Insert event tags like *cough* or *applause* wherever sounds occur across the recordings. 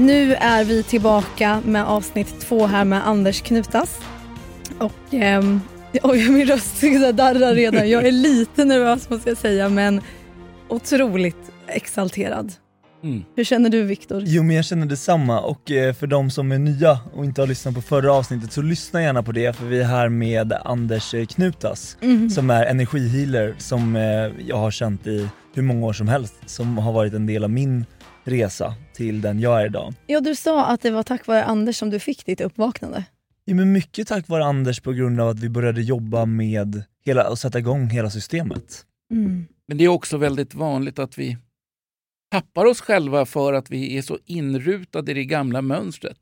Nu är vi tillbaka med avsnitt två här med Anders Knutas. Och ehm, oj, min röst *laughs* darrar redan. Jag är lite nervös måste jag säga men otroligt exalterad. Mm. Hur känner du Viktor? Jo men jag känner detsamma och eh, för de som är nya och inte har lyssnat på förra avsnittet så lyssna gärna på det för vi är här med Anders eh, Knutas Mm. som är energihealer som eh, jag har känt i hur många år som helst som har varit en del av min resa till den jag är idag. Ja, du sa att det var tack vare Anders som du fick ditt uppvaknande. Ja, men mycket tack vare Anders på grund av att vi började jobba med hela, och sätta igång hela systemet. Mm. Men det är också väldigt vanligt att vi tappar oss själva för att vi är så inrutade i det gamla mönstret.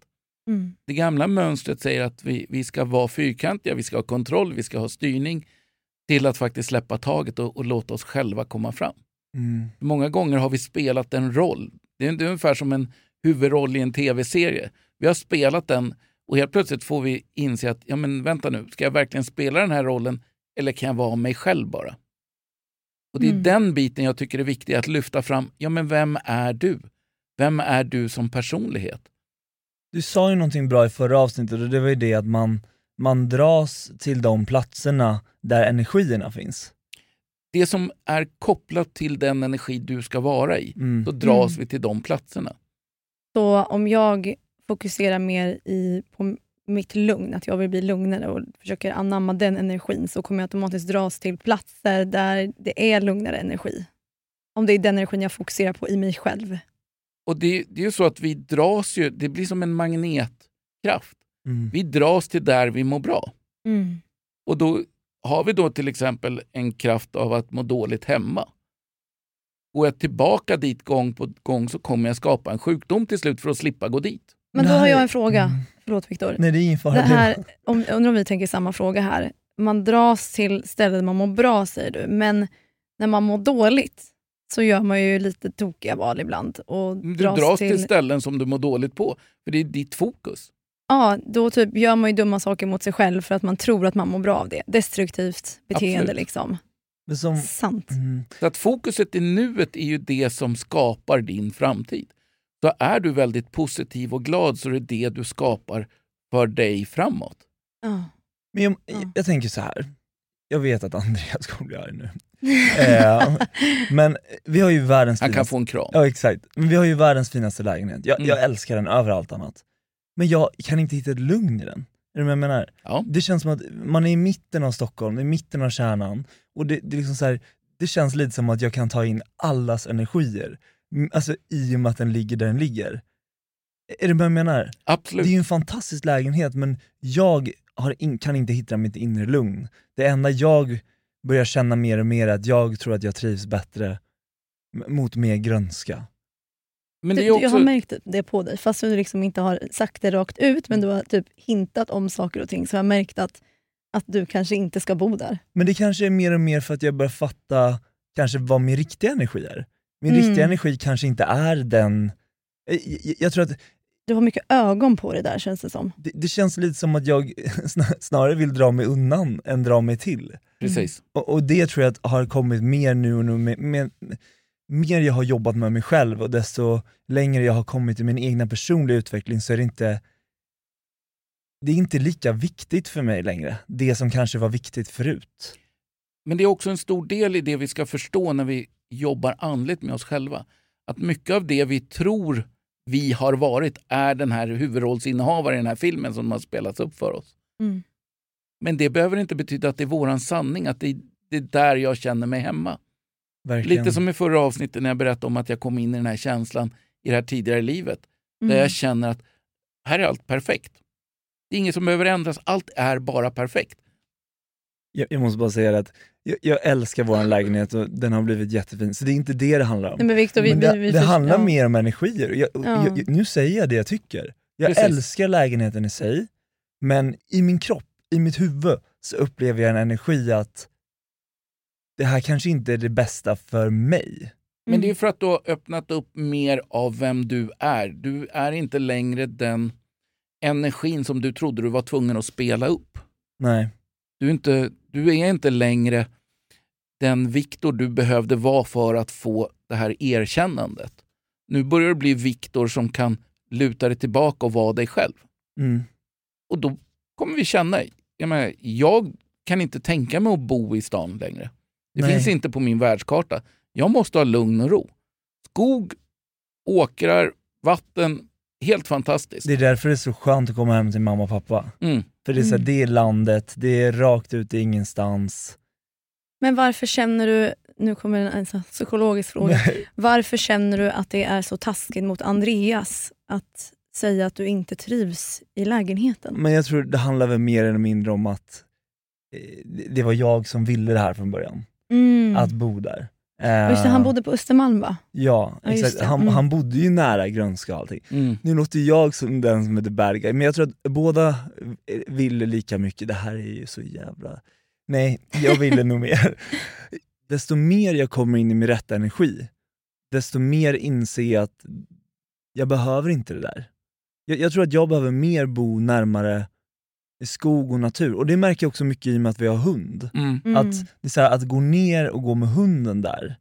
Mm. Det gamla mönstret säger att vi, vi ska vara fyrkantiga, vi ska ha kontroll, vi ska ha styrning till att faktiskt släppa taget och, och låta oss själva komma fram. Mm. Många gånger har vi spelat en roll. Det är, ungefär som en huvudroll i en tv-serie. Vi har spelat den och helt plötsligt får vi inse att ja, men vänta nu, ska jag verkligen spela den här rollen eller kan jag vara mig själv bara? Och Det är Mm. den biten jag tycker är viktig att lyfta fram. Ja, men vem är du? Vem är du som personlighet? Du sa ju någonting bra i förra avsnittet och det var ju det att man, man dras till de platserna där energierna finns. Det som är kopplat till den energi du ska vara i, Mm. då dras Mm. vi till de platserna. Så om jag fokuserar mer i, på mitt lugn, att jag vill bli lugnare och försöker anamma den energin så kommer jag automatiskt dras till platser där det är lugnare energi. Om det är den energin jag fokuserar på i mig själv. Och det, det är ju så att vi dras ju, det blir som en magnetkraft. Mm. Vi dras till där vi mår bra. Mm. Och då har vi då till exempel en kraft av att må dåligt hemma. Går jag tillbaka dit gång på gång så kommer jag skapa en sjukdom till slut för att slippa gå dit. Men då har jag en fråga. Mm. Förlåt Viktor. Nej det är ingen fara. Det här, om, undrar om vi tänker samma fråga här. Man dras till ställen man mår bra säger du, men när man mår dåligt så gör man ju lite tokiga val ibland. Och Du dras, dras till, till ställen som du mår dåligt på, för det är ditt fokus. Ja, då typ gör man ju dumma saker mot sig själv för att man tror att man mår bra av det. Destruktivt beteende Absolut. liksom. Men som, Sant. mm. Så att fokuset i nuet är ju det som skapar din framtid. Så är du väldigt positiv och glad så är det det du skapar för dig framåt. Ja. Men jag, Ja. jag tänker så här. jag vet att Andreas kommer bli arg nu. *laughs* eh, men vi har ju världens Han kan finaste... få en kram. Ja exakt, men vi har ju världens finaste lägenhet. Jag, Mm. jag älskar den över allt annat. Men jag kan inte hitta ett lugn i den. Är du med jag menar? Ja. Det känns som att man är i mitten av Stockholm, i mitten av kärnan, och det, det, är liksom så här, det känns lite som att jag kan ta in allas energier, alltså i och med att den ligger där den ligger. Är du med jag menar? Absolut. Det är ju en fantastisk lägenhet men jag in, kan inte hitta mitt inre lugn. Det enda jag börjar känna mer och mer är att jag tror att jag trivs bättre mot mer grönska. Men det är Du, Jag har också, märkt det på dig, fast du liksom inte har sagt det rakt ut, men du har typ hintat om saker och ting, så jag har märkt att, att du kanske inte ska bo där. Men det kanske är mer och mer för att jag börjar fatta kanske vad min riktiga energi är. Min Mm. riktiga energi kanske inte är den... Jag, jag, jag tror att Du har mycket ögon på dig där känns det som. det, det känns lite som att jag *laughs* snar- snarare vill dra mig undan än dra mig till. precis. Och, och det tror jag att har kommit mer nu och nu, med, med, mer jag har jobbat med mig själv och desto längre jag har kommit i min egna personliga utveckling så är det inte det är inte lika viktigt för mig längre, det som kanske var viktigt förut. Men det är också en stor del i det vi ska förstå när vi jobbar andligt med oss själva. Att mycket av det vi tror vi har varit är den här huvudrollsinnehavaren i den här filmen som har spelats upp för oss. Mm. Men det behöver inte betyda att det är våran sanning, att det är, det är där jag känner mig hemma. Verkligen. Lite som i förra avsnittet när jag berättade om att jag kom in i den här känslan i det här tidigare livet. Mm. Där jag känner att här är allt perfekt. Det är inget som behöver ändras, allt är bara perfekt. jag, jag måste bara säga att jag, jag älskar vår lägenhet och den har blivit jättefin, så det är inte det det handlar om. Nej, men Victor, vi, Men det, vi, vi det först- handlar ja. mer om energier. Jag, Ja. jag, nu säger jag det jag tycker. Jag Precis. älskar lägenheten i sig, men i min kropp, i mitt huvud, så upplever jag en energi att det här kanske inte är det bästa för mig. Men Mm. det är för att du har öppnat upp mer av vem du är. Du är inte längre den energin som du trodde du var tvungen att spela upp. Nej. Du är inte, du är inte längre den Viktor du behövde vara för att få det här erkännandet. Nu börjar du bli Viktor som kan luta dig tillbaka och vara dig själv. Mm. Och då kommer vi känna, jag, menar, jag kan inte tänka mig att bo i stan längre. Det Nej. finns inte på min världskarta. Jag måste ha lugn och ro. Skog, åkrar, vatten, helt fantastiskt. Det är därför det är så skönt att komma hem till mamma och pappa. Mm. För det är, så här, Mm. det är landet, det är rakt ut i ingenstans. Men varför känner du, nu kommer en, psykologisk fråga, *laughs* varför känner du att det är så taskigt mot Andreas att säga att du inte trivs i lägenheten? Men jag tror det handlar väl mer eller mindre om att eh, det- det var jag som ville det här från början, Mm. att bo där. Just det, han Eh, bodde på Östermalm va? Ja, Ja, exakt. Han, Mm. han bodde ju nära Grönska och allting. Mm. Nu låter jag som den som är the bad guy, men jag tror att båda eh, ville lika mycket. Det här är ju så jävla... Nej, jag ville nog mer. *laughs* Desto mer jag kommer in i min rätta energi, desto mer inser jag att jag behöver inte det där. Jag, jag tror att jag behöver mer bo närmare skog och natur. Och det märker jag också mycket i och med att vi har hund. Mm. Mm. Att, det är så här, att gå ner och gå med hunden där,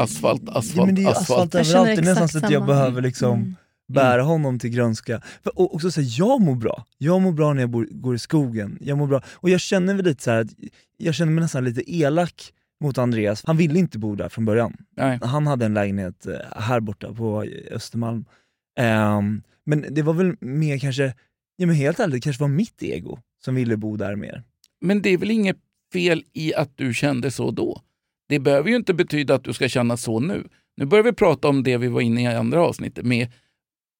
Asfalt, ja, asfalt, men det är asfalt. asfalt Jag känner överallt. Det är nästan så att jag samma. behöver liksom Mm. bära honom till grönska. För, och också så här, jag mår bra. Jag mår bra när jag bor, går i skogen. Jag mår bra. Och jag känner väl lite så här, att jag känner mig nästan lite elak mot Andreas. Han ville inte bo där från början. Nej. Han hade en lägenhet eh, här borta på Östermalm. Ehm, men det var väl mer kanske, ja men helt ärligt, det kanske var mitt ego som ville bo där mer. Men det är väl inget fel i att du kände så då? Det behöver ju inte betyda att du ska känna så nu. Nu börjar vi prata om det vi var inne i andra avsnittet med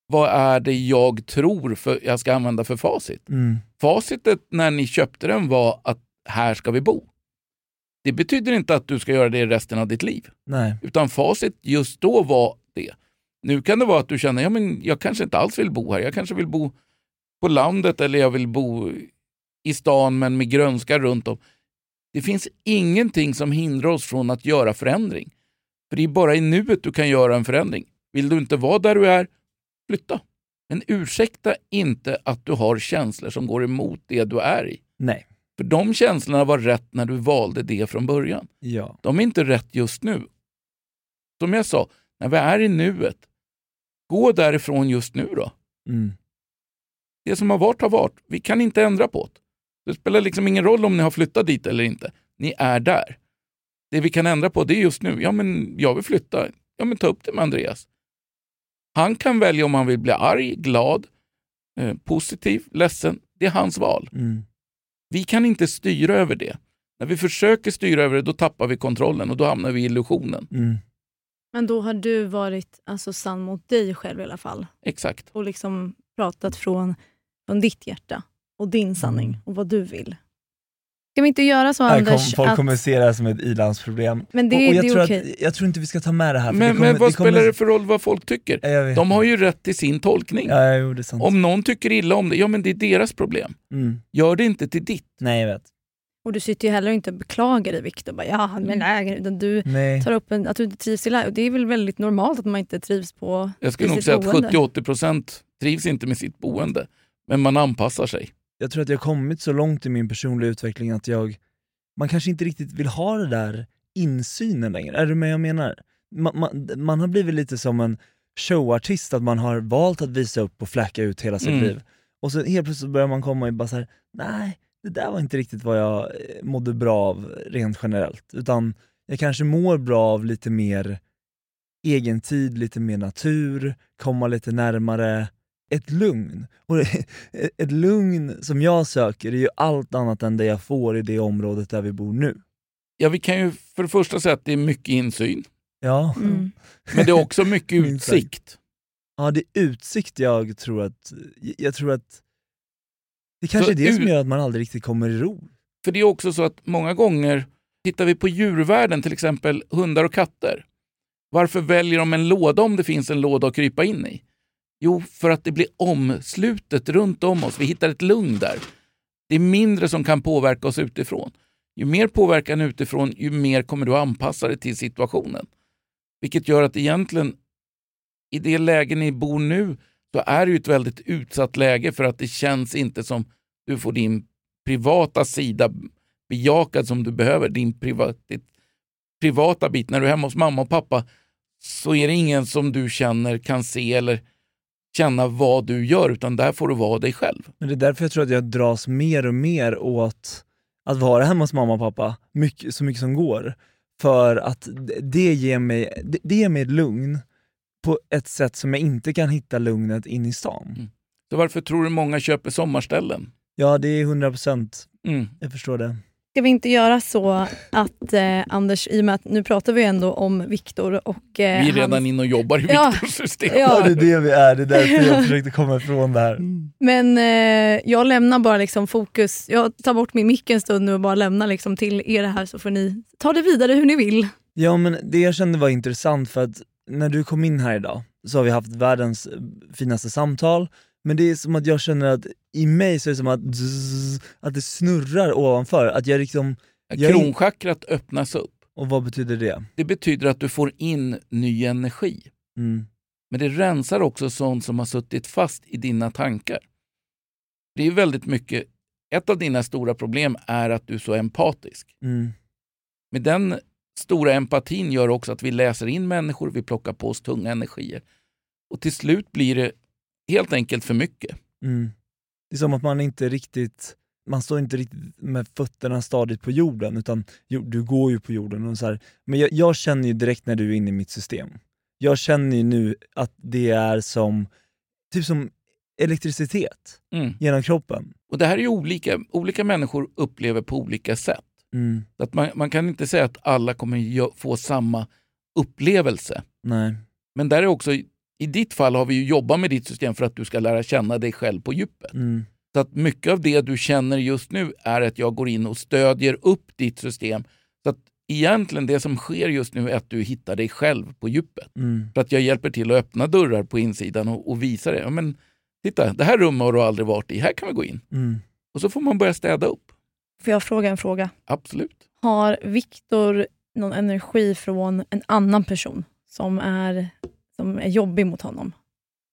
vad är det jag tror för, jag ska använda för facit? Mm. Facitet när ni köpte den var att här ska vi bo. Det betyder inte att du ska göra det resten av ditt liv. Nej. Utan facit just då var det. Nu kan det vara att du känner, ja men jag kanske inte alls vill bo här. Jag kanske vill bo på landet eller jag vill bo i stan men med grönska runt om. Det finns ingenting som hindrar oss från att göra förändring. För det är bara i nuet du kan göra en förändring. Vill du inte vara där du är, flytta. Men ursäkta inte att du har känslor som går emot det du är i. Nej. För de känslorna var rätt när du valde det från början. Ja. De är inte rätt just nu. Som jag sa, när vi är i nuet, gå därifrån just nu då. Mm. Det som har varit har varit. Vi kan inte ändra på det. Det spelar liksom ingen roll om ni har flyttat dit eller inte. Ni är där. Det vi kan ändra på det är just nu. Ja, men jag vill flytta. Ja, men ta upp det med Andreas. Han kan välja om han vill bli arg, glad, eh, positiv, ledsen. Det är hans val. Mm. Vi kan inte styra över det. När vi försöker styra över det, då tappar vi kontrollen och då hamnar vi i illusionen. Mm. Men då har du varit alltså, sann mot dig själv i alla fall Exakt. och liksom pratat från, från ditt hjärta och din sanning Mm. och vad du vill. Ska vi inte göra så Här kom, Anders? folk att, kommer se det här som ett ilandsproblem. men det, och, och jag, det är tror okej. att, jag tror inte vi ska ta med det här. För Men, det kommer, men vad det kommer, spelar det för roll vad folk tycker? De har ju rätt till sin tolkning. Ja, jo, det är sant. Om någon tycker illa om det, ja men det är deras problem. Mm. Gör det inte till ditt. Nej, jag vet. Och du sitter ju heller inte och beklagar dig Viktor. Bara, Ja, men nej, utan du Nej. tar upp en, att du inte trivs i lägenhet. Det är väl väldigt normalt att man inte trivs på Jag skulle nog sitt säga att boende. 70-80% trivs inte med sitt boende. Men man anpassar sig. Jag tror att jag har kommit så långt i min personliga utveckling att jag, man kanske inte riktigt vill ha det där insynen längre. Är du med jag menar? Man, man, man har blivit lite som en showartist, att man har valt att visa upp och fläcka ut hela sitt Mm. liv. Och så helt plötsligt börjar man komma i bara så här: nej, det där var inte riktigt vad jag eh, mådde bra av rent generellt. Utan jag kanske mår bra av lite mer egentid, lite mer natur, komma lite närmare ett lugn. Och *laughs* ett lugn som jag söker är ju allt annat än det jag får i det området där vi bor nu. Ja, vi kan ju för det första säga att det är mycket insyn. Ja, Mm. Men det är också mycket *laughs* utsikt. ja det är utsikt jag tror att, jag tror att det kanske Så är det som gör att man aldrig riktigt kommer i ro. För det är också så att många gånger tittar vi på djurvärlden, till exempel hundar och katter. Varför väljer de en låda om det finns en låda att krypa in i? Jo, för att det blir omslutet runt om oss. Vi hittar ett lugn där. Det är mindre som kan påverka oss utifrån. Ju mer påverkan utifrån, ju mer kommer du anpassa dig till situationen. Vilket gör att egentligen, i det läge ni bor nu, så är det ju ett väldigt utsatt läge för att det känns inte som du får din privata sida bejakad som du behöver. Din priva, ditt privata bit. När du är hemma hos mamma och pappa så är det ingen som du känner kan se eller känna vad du gör, utan där får du vara dig själv. Men det är därför jag tror att jag dras mer och mer åt att vara hemma hos mamma och pappa mycket, så mycket som går. För att det ger mig, det, det ger mig lugn på ett sätt som jag inte kan hitta lugnet in i stan. Mm. Så varför tror du många köper sommarställen? Ja, det är 100 procent. Mm. Jag förstår det. Ska vi inte göra så att eh, Anders, i och med att nu pratar vi ändå om Viktor och... Eh, Vi är redan hans- inne och jobbar i Ja. Viktors system. Ja. Ja, det är det vi är, det är därför jag försökte komma ifrån det här. Men eh, jag lämnar bara liksom fokus, jag tar bort min mick en stund nu och bara lämnar liksom till er här så får ni ta det vidare hur ni vill. Ja men det jag kände var intressant för att när du kom in här idag så har vi haft världens eh, finaste samtal, men det är som att jag känner att i mig så är det som att, zzz, att det snurrar ovanför, att jag liksom, jag Kronchakrat öppnas upp. och vad betyder det? Det betyder att du får in ny energi. Mm. Men det rensar också sånt som har suttit fast i dina tankar. Det är väldigt mycket, ett av dina stora problem är att du är så empatisk. Mm. Med den stora empatin gör också att vi läser in människor, vi plockar på oss tunga energier. Och till slut blir det helt enkelt för mycket. Mm. Det är som att man inte riktigt, man står inte riktigt med fötterna stadigt på jorden, utan jo, du går ju på jorden. Och så här. Men jag, jag känner ju direkt när du är inne i mitt system, jag känner ju nu att det är som, typ som elektricitet Mm. genom kroppen. Och det här är ju olika, olika människor upplever på olika sätt. Mm. Att man, man kan inte säga att alla kommer få samma upplevelse. Nej. Men där är också, i ditt fall har vi ju jobbat med ditt system för att du ska lära känna dig själv på djupet. Mm. Så att mycket av det du känner just nu är att jag går in och stödjer upp ditt system. Så att egentligen det som sker just nu är att du hittar dig själv på djupet. Mm. För att jag hjälper till att öppna dörrar på insidan och, och visa dig. Ja, men, titta, det här rummet har du aldrig varit i, här kan vi gå in. Mm. Och så får man börja städa upp. Får jag fråga en fråga? Absolut. Har Viktor någon energi från en annan person som är, som är jobbig mot honom?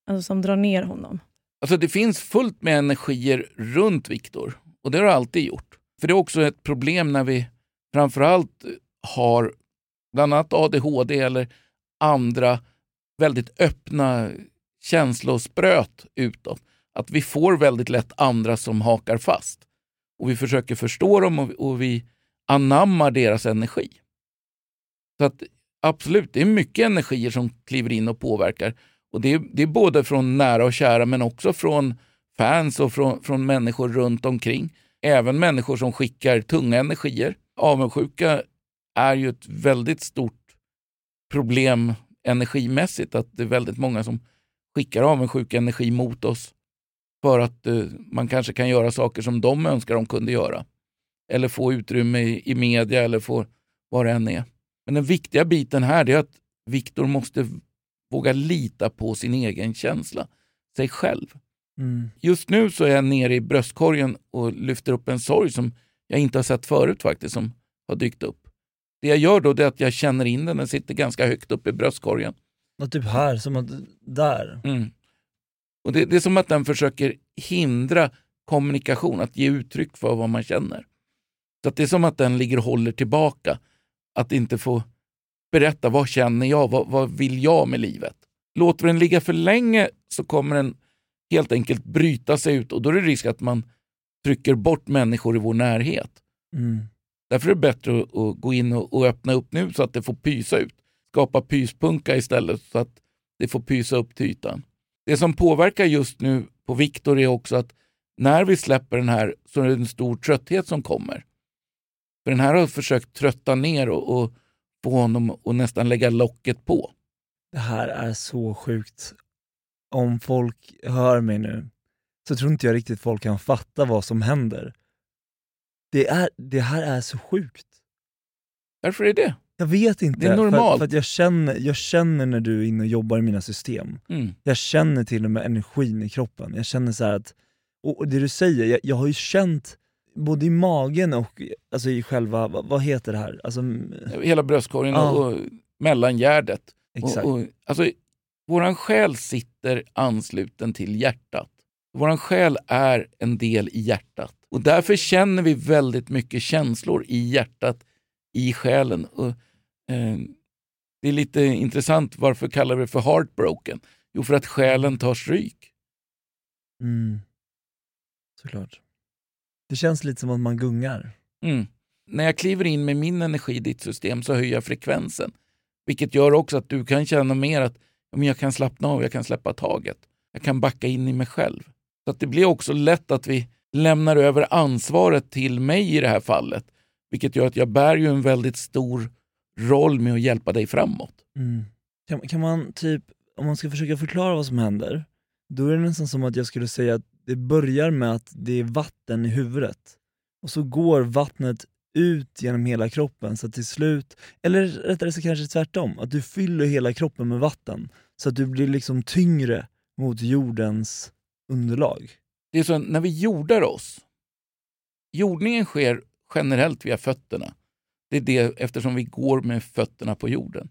Alltså som drar ner honom? Alltså det finns fullt med energier runt Viktor och det har det alltid gjort. För det är också ett problem när vi framförallt har bland annat ADHD eller andra väldigt öppna känslospröt utåt. Att vi får väldigt lätt andra som hakar fast. Och vi försöker förstå dem och, och vi anammar deras energi. Så att absolut, det är mycket energier som kliver in och påverkar. Och det är, det är både från nära och kära men också från fans och från, från människor runt omkring. Även människor som skickar tunga energier. Avundsjuka är ju ett väldigt stort problem energimässigt. Att det är väldigt många som skickar avundsjuka energi mot oss för att eh, man kanske kan göra saker som de önskar de kunde göra. Eller få utrymme i, i media eller få vad det än är. Men den viktiga biten här är att Viktor måste våga lita på sin egen känsla, sig själv. Mm. Just nu så är jag nere i bröstkorgen och lyfter upp en sorg som jag inte har sett förut faktiskt, som har dykt upp. Det jag gör då är att jag känner in den, den sitter ganska högt upp i bröstkorgen. Och typ här, som att, där. Mm. Och det, det är som att den försöker hindra kommunikation, att ge uttryck för vad man känner. Så att det är som att den ligger och håller tillbaka, att inte få berätta vad känner jag, vad, vad vill jag med livet. Låter den ligga för länge så kommer den helt enkelt bryta sig ut och då är det risk att man trycker bort människor i vår närhet. Mm. Därför är det bättre att, att gå in och, och öppna upp nu så att det får pysa ut. Skapa pyspunka istället så att det får pysa upp till ytan. Det som påverkar just nu på Viktor är också att när vi släpper den här så är det en stor trötthet som kommer. För den här har försökt trötta ner och, och få honom att nästan lägga locket på. Det här är så sjukt. Om folk hör mig nu, så tror inte jag riktigt folk kan fatta vad som händer. Det, är, det här är så sjukt. Varför är det? Jag vet inte. Det är normalt. För, för att jag känner, jag känner när du är inne och jobbar i mina system. Mm. Jag känner till och med energin i kroppen. Jag känner så här att, och och det du säger, jag, jag har ju känt både i magen och alltså i själva, vad, heter det här? Alltså, Hela bröstkorgen Ja. och, och mellangärdet. exakt. Och, och, alltså, våran själ sitter ansluten till hjärtat. Våran själ är en del i hjärtat. Och därför känner vi väldigt mycket känslor i hjärtat, i själen. Och, eh, det är lite intressant, varför kallar vi det för heartbroken? Jo, för att själen tar stryk. Mm. Såklart. Det känns lite som att man gungar. Mm. När jag kliver in med min energi i ditt system så höjer jag frekvensen. Vilket gör också att du kan känna mer att jag kan slappna av, jag kan släppa taget. Jag kan backa in i mig själv. Så att det blir också lätt att vi lämnar över ansvaret till mig i det här fallet. Vilket gör att jag bär ju en väldigt stor roll med att hjälpa dig framåt. Mm. Kan, kan man typ, om man ska försöka förklara vad som händer, då är det nästan som att jag skulle säga att det börjar med att det är vatten i huvudet. Och så går vattnet ut genom hela kroppen så att till slut, eller rättare sagt kanske tvärtom, att du fyller hela kroppen med vatten så att du blir liksom tyngre mot jordens underlag. Det är så när vi jordar oss, jordningen sker generellt via fötterna. Det är det eftersom vi går med fötterna på jorden.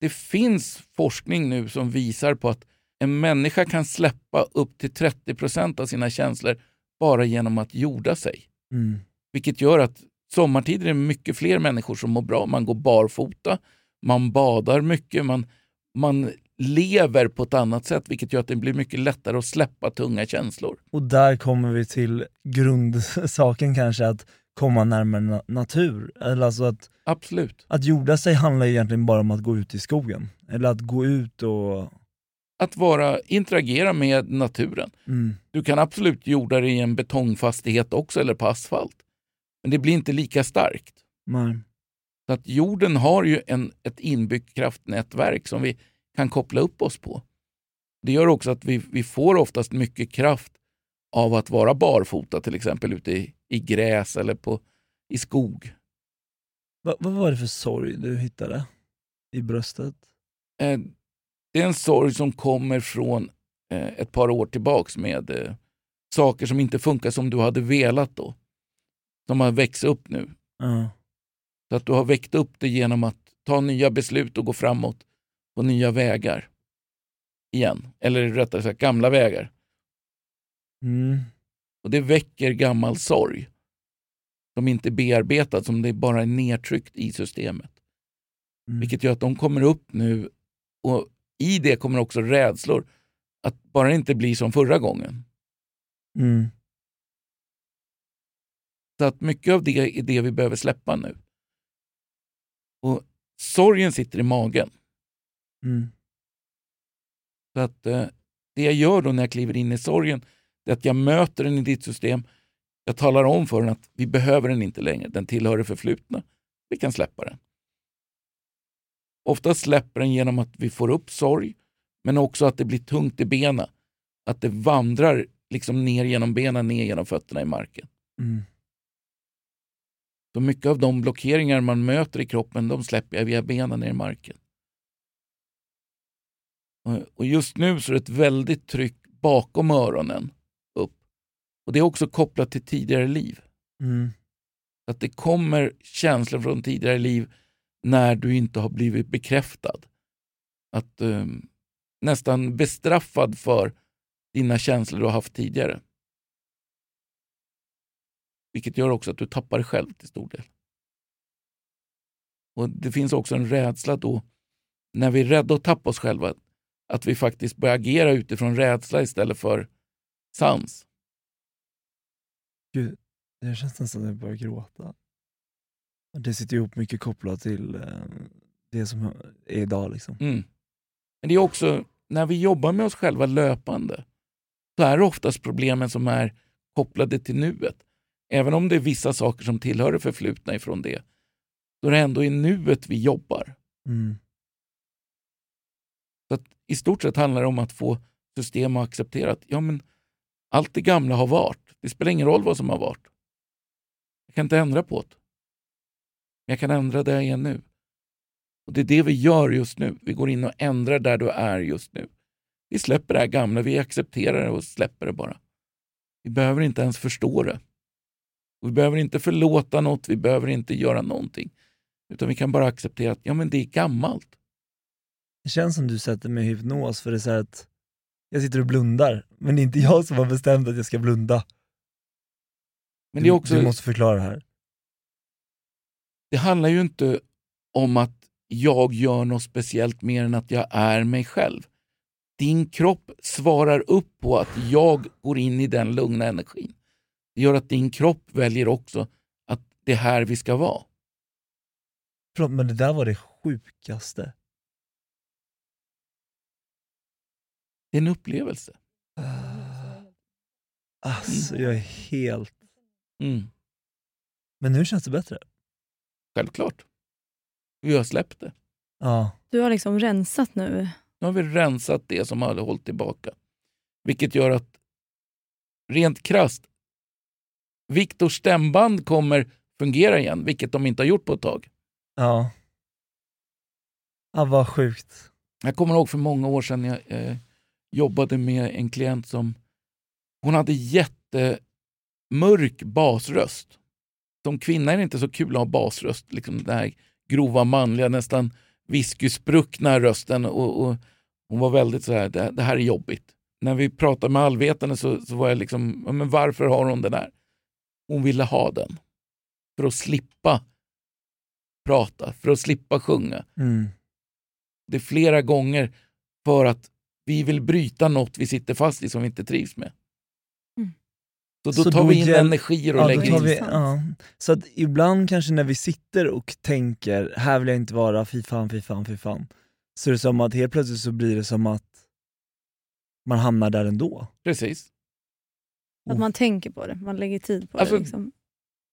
Det finns forskning nu som visar på att en människa kan släppa upp till 30% av sina känslor bara genom att jorda sig. Mm. Vilket gör att sommartid är det mycket fler människor som mår bra. Man går barfota, man badar mycket, man, man lever på ett annat sätt vilket gör att det blir mycket lättare att släppa tunga känslor. Och där kommer vi till grundsaken kanske, att komma närmare na natur. Eller alltså att, Absolut. att jorda sig handlar egentligen bara om att gå ut i skogen. Eller att gå ut och... Att vara, interagera med naturen. Mm. Du kan absolut jorda dig i en betongfastighet också eller på asfalt. Men det blir inte lika starkt. Nej. Så att jorden har ju en, ett inbyggt kraftnätverk som vi kan koppla upp oss på. Det gör också att vi, vi får oftast mycket kraft av att vara barfota till exempel ute i, i gräs eller på, i skog. Va, vad var det för sorg du hittade i bröstet? Eh, det är en sorg som kommer från eh, ett par år tillbaks med eh, saker som inte funkar som du hade velat då. Som har växt upp nu. Ja. Så att du har väckt upp det genom att ta nya beslut och gå framåt på nya vägar. Igen. Eller rättare sagt gamla vägar. Mm. Och det väcker gammal sorg. Som inte är bearbetad, som det bara är nedtryckt i systemet. Mm. Vilket gör att de kommer upp nu och i det kommer också rädslor. Att bara inte bli som förra gången. Mm. Så att mycket av det är det vi behöver släppa nu. Och sorgen sitter i magen. Mm. Så att eh, det jag gör då när jag kliver in i sorgen, är att jag möter den i ditt system. Jag talar om för den att vi behöver den inte längre, den tillhör det förflutna. Vi kan släppa den. Ofta släpper den genom att vi får upp sorg, men också att det blir tungt i benen. Att det vandrar liksom ner genom benen, ner genom fötterna i marken. Mm. Så mycket av de blockeringar man möter i kroppen, de släpper jag via benen ner i marken. Och- just nu så är det ett väldigt tryck bakom öronen upp. Och det är också kopplat till tidigare liv. Mm. Att det kommer känslor från tidigare liv när du inte har blivit bekräftad. Att eh, nästan bestraffad för dina känslor du har haft tidigare. Vilket gör också att du tappar dig själv till stor del. Och Det finns också en rädsla då, när vi är rädda att tappa oss själva, att vi faktiskt börjar agera utifrån rädsla istället för sans. Gud, det känns nästan som att jag börjar gråta. Det sitter ihop mycket kopplat till eh, det som är idag. Liksom. Mm. Men det är också, när vi jobbar med oss själva löpande, så är det oftast problemen som är kopplade till nuet. Även om det är vissa saker som tillhör det förflutna ifrån det, så är det ändå i nuet vi jobbar. Mm. Så att I stort sett handlar det om att få system att acceptera att ja, men allt det gamla har varit. Det spelar ingen roll vad som har varit. Jag kan inte ändra på det. Men jag kan ändra där jag är nu. Och Det är det vi gör just nu. Vi går in och ändrar där du är just nu. Vi släpper det här gamla, vi accepterar det och släpper det bara. Vi behöver inte ens förstå det. Och vi behöver inte förlåta något, vi behöver inte göra någonting. Utan vi kan bara acceptera att ja, men det är gammalt. Det känns som du sätter mig i hypnos för det är så att jag sitter och blundar, men det är inte jag som har bestämt att jag ska blunda. Men det, är också, Du måste förklara det här. Det handlar ju inte om att jag gör något speciellt mer än att jag är mig själv. din kropp svarar upp på att jag går in i den lugna energin. Det gör att din kropp väljer också att det är här vi ska vara. Förlåt, men det där var det sjukaste. Det är en upplevelse. Uh, alltså, jag är helt... Mm. Men nu känns det bättre. Självklart. Vi har släppt det. Ja. Du har liksom rensat nu? Nu har vi rensat det som hade hållit tillbaka. Vilket gör att, rent krast, Viktors stämband kommer fungera igen, vilket de inte har gjort på ett tag. Ja. Ja, vad sjukt. Jag kommer ihåg för många år sedan jag eh, jobbade med en klient som hon hade jättemörk basröst. Som kvinna är det inte så kul att ha basröst, liksom den här grova manliga, nästan whiskyspruckna rösten. Och, och, hon var väldigt så här, det, det, här är jobbigt. När vi pratade med allvetande så, så var jag liksom, men varför har hon den här? Hon ville ha den. För att slippa prata, för att slippa sjunga. Mm. Det är flera gånger för att vi vill bryta något vi sitter fast i som vi inte trivs med. Så då Så tar då vi in hjäl- energier och Ja, lägger in. vi, ja. Så att ibland kanske när vi sitter och tänker, här vill jag inte vara, fy fan, fy fan, fy fan. Så är det som att helt plötsligt så blir det som att man hamnar där ändå. Precis. Att man tänker på det, man lägger tid på Alltså- det. Liksom.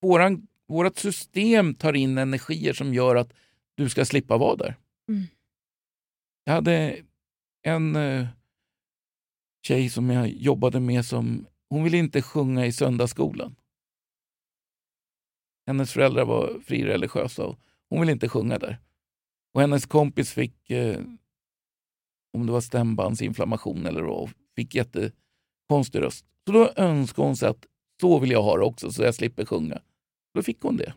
Våran, vårat system tar in energier som gör att du ska slippa vara där. Mm. Jag hade en eh, tjej som jag jobbade med som hon ville inte sjunga i söndagsskolan. Hennes föräldrar var frireligiösa och hon ville inte sjunga där. Och hennes kompis fick, eh, om det var stämbandsinflammation eller vad, fick jättekonstig röst. Så då önskade hon sig att så vill jag ha det också så jag slipper sjunga. Då fick hon det.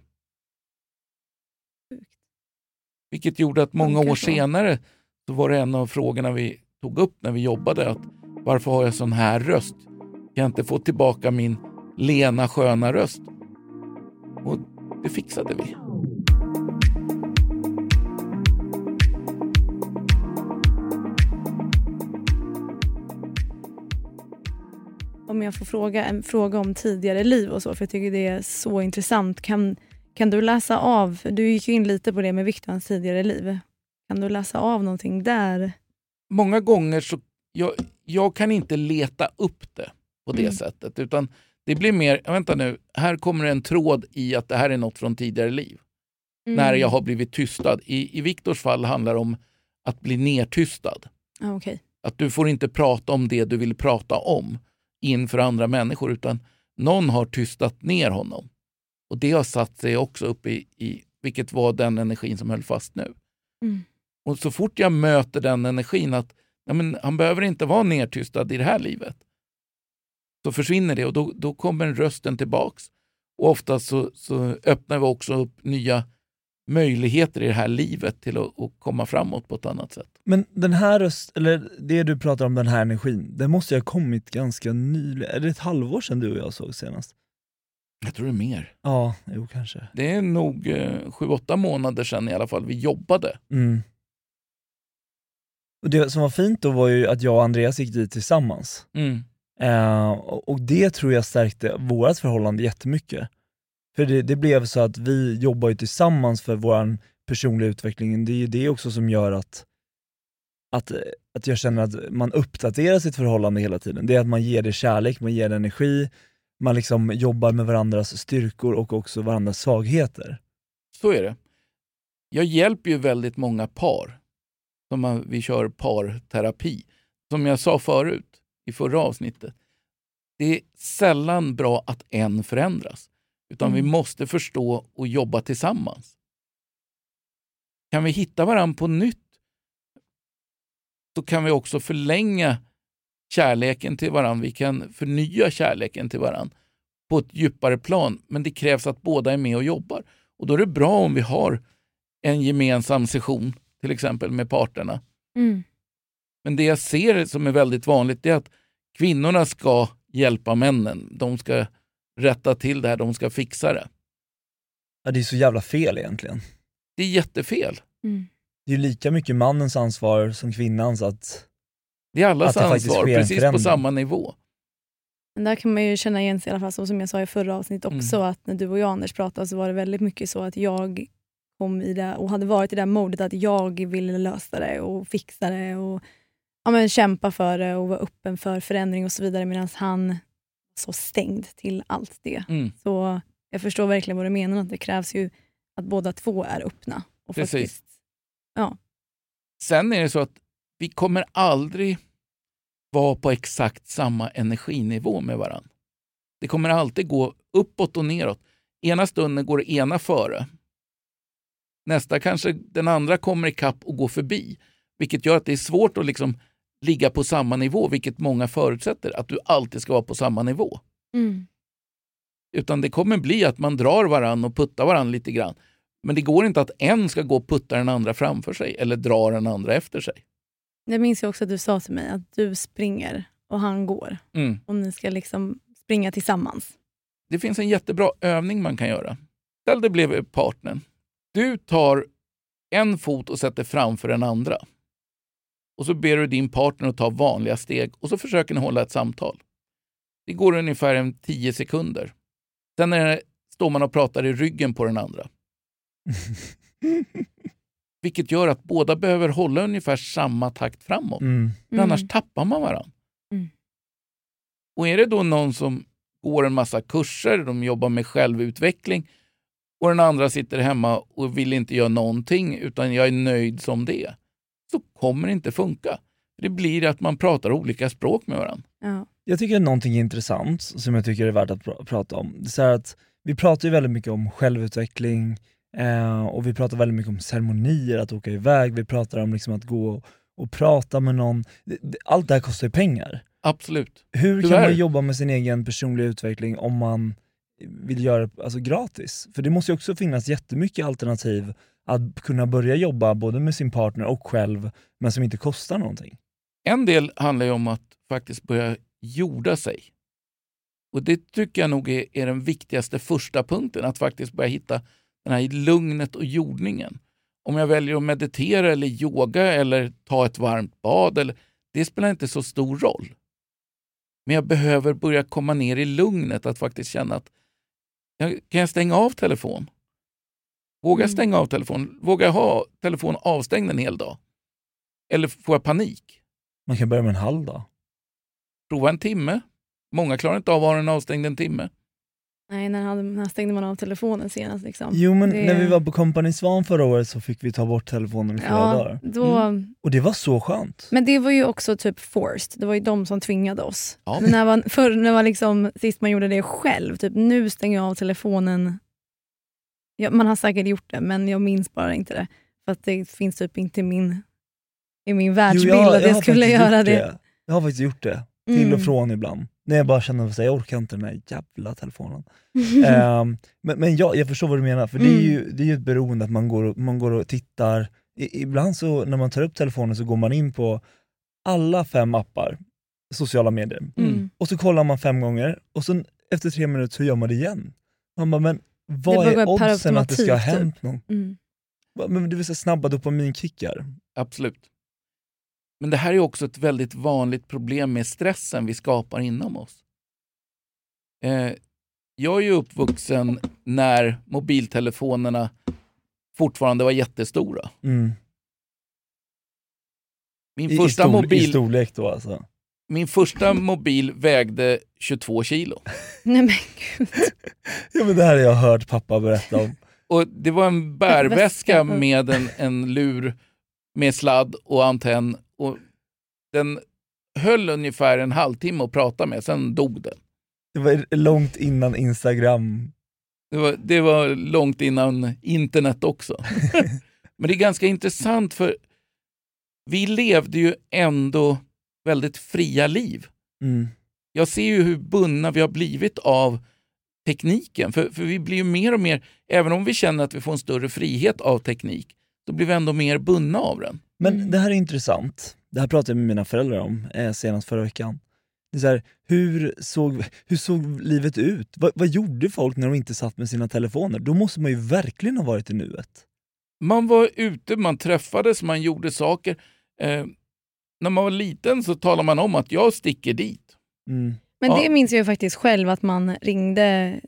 Vilket gjorde att många år senare så var det en av frågorna vi tog upp när vi jobbade. att Varför har jag sån här röst? Kan jag inte få tillbaka min lena sköna röst? Och det fixade vi. Om jag får fråga en fråga om tidigare liv och så, för jag tycker det är så intressant. Kan, kan du läsa av, du gick ju in lite på det med Viktors tidigare liv. Kan du läsa av någonting där? Många gånger så jag, jag kan inte leta upp det på det Mm. sättet. Utan det blir mer, vänta nu, här kommer en tråd i att det här är något från tidigare liv. Mm. När jag har blivit tystad. I, i Viktors fall handlar det om att bli nertystad. Ah, okej. Att du får inte prata om det du vill prata om inför andra människor utan någon har tystat ner honom. Och det har satt sig också upp i, i vilket var den energin som höll fast nu. Mm. Och så fort jag möter den energin att ja, men han behöver inte vara nertystad i det här livet. Så försvinner det och då, då kommer rösten tillbaks. Och ofta så, så öppnar vi också upp nya möjligheter i det här livet till att, att komma framåt på ett annat sätt. Men den här röst, eller det du pratar om, den här energin, den måste ju ha kommit ganska nyligen. Är det ett halvår sedan du och jag såg senast? Jag tror det är mer. Ja, jo kanske. Det är nog eh, sju, åtta månader sedan i alla fall vi jobbade. Mm. Och det som var fint då var ju att jag och Andreas gick dit tillsammans. Mm. Eh, och och det tror jag stärkte vårt förhållande jättemycket. För det, det blev så att vi jobbar ju tillsammans för vår personliga utveckling. Det är ju det också som gör att, att, att jag känner att man uppdaterar sitt förhållande hela tiden. Det är att man ger det kärlek, man ger det energi, man liksom jobbar med varandras styrkor och också varandras svagheter. Så är det. Jag hjälper ju väldigt många par. Som man, vi kör parterapi. Som jag sa förut i förra avsnittet. Det är sällan bra att en förändras. Utan vi Mm. måste förstå och jobba tillsammans. Kan vi hitta varandra på nytt så kan vi också förlänga kärleken till varandra. Vi kan förnya kärleken till varandra på ett djupare plan. Men det krävs att båda är med och jobbar. Och då är det bra om vi har en gemensam session, till exempel med parterna. Mm. Men det jag ser som är väldigt vanligt är att kvinnorna ska hjälpa männen. De ska rätta till det här, de ska fixa det. Ja, det är så jävla fel egentligen. Det är jättefel. Mm. Det är ju lika mycket mannens ansvar som kvinnans att Det är allas Att det ansvar, precis på samma nivå. Men där kan man ju känna igen sig i alla fall, så som jag sa i förra avsnittet också, Mm. att när du och jag Anders pratade så var det väldigt mycket så att jag kom i det och hade varit i det här modet att jag ville lösa det och fixa det och ja, men kämpa för det och vara öppen för förändring och så vidare medan han så stängd till allt det. Mm. Så jag förstår verkligen vad du menar, att det krävs ju att båda två är öppna. Och Precis. faktiskt, Sen är det så att vi kommer aldrig vara på exakt samma energinivå med varandra. Det kommer alltid gå uppåt och neråt. Ena stunden går det ena före. Nästa kanske den andra kommer ikapp och går förbi. Vilket gör att det är svårt att liksom ligga på samma nivå, vilket många förutsätter, att du alltid ska vara på samma nivå. mm. Utan det kommer bli att man drar varann och puttar varann lite grann. Men det går inte att en ska gå och putta den andra framför sig eller dra den andra efter sig. Jag minns ju också att du sa till mig att du springer och han går. Mm. Och ni ska liksom springa tillsammans. Det finns en jättebra övning man kan göra. Ställ dig bredvid partnern. Du tar en fot och sätter framför den andra. Och så ber du din partner att ta vanliga steg och så försöker ni hålla ett samtal. Det går ungefär en 10 sekunder. Sen är det, står man och pratar i ryggen på den andra. *laughs* Vilket gör att båda behöver hålla ungefär samma takt framåt. Mm. För annars tappar man varandra. Mm. Och är det då någon som går en massa kurser, de jobbar med självutveckling och den andra sitter hemma och vill inte göra någonting utan jag är nöjd som det, så kommer det inte funka. Det blir att man pratar olika språk med varandra. Ja. Jag tycker någonting intressant som jag tycker är värt att pr- prata om. Det är så här att vi pratar ju väldigt mycket om självutveckling eh, och vi pratar väldigt mycket om ceremonier, att åka iväg, vi pratar om liksom att gå och, prata med någon. Allt det här kostar ju pengar. Absolut. Hur kan Tyvärr. man jobba med sin egen personliga utveckling om man vill göra det alltså, gratis? För det måste ju också finnas jättemycket alternativ att kunna börja jobba både med sin partner och själv, men som inte kostar någonting. En del handlar ju om att faktiskt börja jorda sig. Och Det tycker jag nog är, är den viktigaste första punkten, att faktiskt börja hitta den här lugnet och jordningen. Om jag väljer att meditera eller yoga eller ta ett varmt bad, eller, det spelar inte så stor roll. Men jag behöver börja komma ner i lugnet, att faktiskt känna att kan jag stänga av telefonen? Vågar jag Mm. stänga av telefon? Vågar jag ha telefon avstängd en hel dag? Eller får jag panik? Man kan börja med en halv dag. Prova en timme. Många klarar inte av att ha den avstängd en timme. Nej, när, hade, när stängde man av telefonen senast? Liksom? Jo men Det- när vi var på Company Svan förra året så fick vi ta bort telefonen i flera ja, dagar. då, Och det var så skönt. Men det var ju också typ forced. Det var ju de som tvingade oss. Ja. Men när man, förr, när man liksom, sist man gjorde det själv, typ nu stänger jag av telefonen. Ja, man har säkert gjort det, men jag minns bara inte det. För att det finns typ inte i min, i min världsbild att jag har skulle faktiskt göra gjort det. Jag har faktiskt gjort det, till Mm. och från ibland. När jag bara känner att jag orkar inte den här jävla telefonen. *laughs* Ehm, men men ja, jag förstår vad du menar, för det är Mm. ju, det är ju ett beroende att man går, och- man går och tittar. I, ibland så när man tar upp telefonen så går man in på alla fem appar, sociala medier, Mm. och så kollar man fem gånger och sen efter tre minuter så gör man det igen. Man bara, men vad är oddsen att det ska ha automatik, typ. hänt någon? Mm. Men det vill säga snabba dopaminkickar. Absolut. Men det här är också ett väldigt vanligt problem med stressen vi skapar inom oss. Eh, jag är ju uppvuxen när mobiltelefonerna fortfarande var jättestora. Mm. Min I, i, första, stor, I mobil, storlek då alltså. Min första mobil vägde 22 kilo. Nej men gud. *laughs* Ja men det här har jag hört pappa berätta om. Och Det var en bärväska Väska. med en, en lur med sladd och antenn. Och den höll ungefär en halvtimme att prata med, sen dog den. Det var långt innan Instagram. Det var, det var långt innan internet också. *laughs* Men det är ganska intressant för vi levde ju ändå väldigt fria liv. Mm. Jag ser ju hur bundna vi har blivit av tekniken. För, för vi blir ju mer och mer, även om vi känner att vi får en större frihet av teknik, så blir vi ändå mer bundna av den. Men Mm. det här är intressant. Det här pratade jag med mina föräldrar om eh, senast förra veckan. Det är så här, hur, såg, hur såg livet ut? Vad, vad gjorde folk när de inte satt med sina telefoner? Då måste man ju verkligen ha varit i nuet. Man var ute, man träffades, man gjorde saker. Eh, när man var liten så talade man om att jag sticker dit. Mm. Men Ja. det minns jag ju faktiskt själv att man ringde,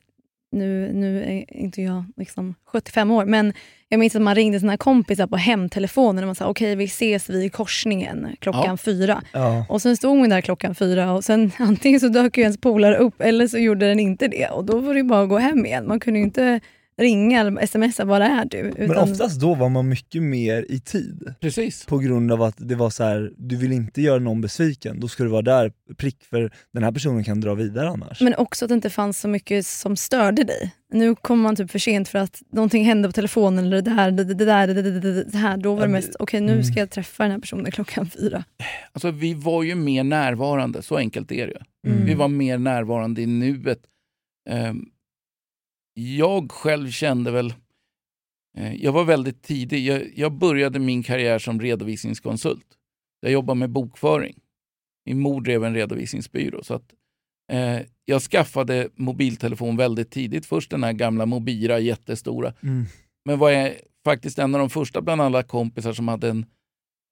nu, nu är inte jag liksom 75 år, men jag minns att man ringde sina kompisar på hemtelefonen och man sa okej vi ses vid korsningen klockan Ja. fyra. Ja. Och sen stod man där klockan fyra och sen *laughs* antingen så dök ju ens polare upp eller så gjorde den inte det. Och då var det ju bara att gå hem igen. Man kunde ju inte ringa eller smsa var är du? Men Utan, oftast då var man mycket mer i tid. Precis. På grund av att det var så här, du vill inte göra någon besviken, då ska du vara där prick för den här personen kan dra vidare annars. men också att det inte fanns så mycket som störde dig. Nu kommer man typ för sent för att någonting hände på telefonen eller det där, det, det, det där, det, det, det, det här. Då var det mest, okej nu mm. ska jag träffa den här personen klockan fyra. Alltså, vi var ju mer närvarande, så enkelt är det ju. Mm. Vi var mer närvarande i nuet. Ehm, Jag själv kände väl... eh, Jag var väldigt tidig. Jag, jag började min karriär som redovisningskonsult. Jag jobbade med bokföring. Min mor drev en redovisningsbyrå. Så att, eh, jag skaffade mobiltelefon väldigt tidigt. Först den här gamla Mobira, jättestora. Mm. Men var jag faktiskt en av de första bland alla kompisar som hade en,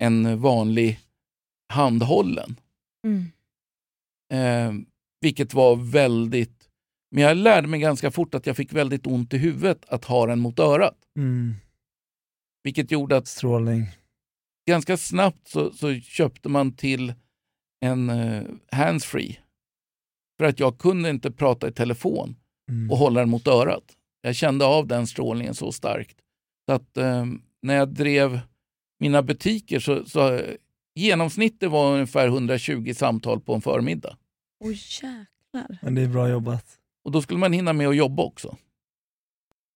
en vanlig handhållen. Mm. Eh, vilket var väldigt... Men jag lärde mig ganska fort att jag fick väldigt ont i huvudet att ha den mot örat. Mm. Vilket gjorde att Strålning. ganska snabbt så, så köpte man till en eh, handsfree. För att jag kunde inte prata i telefon Mm. och hålla den mot örat. Jag kände av den strålningen så starkt. Så att eh, när jag drev mina butiker så, så eh, genomsnittet var ungefär 120 samtal på en förmiddag. Oj jäklar. Men det är bra jobbat. Och då skulle man hinna med att jobba också.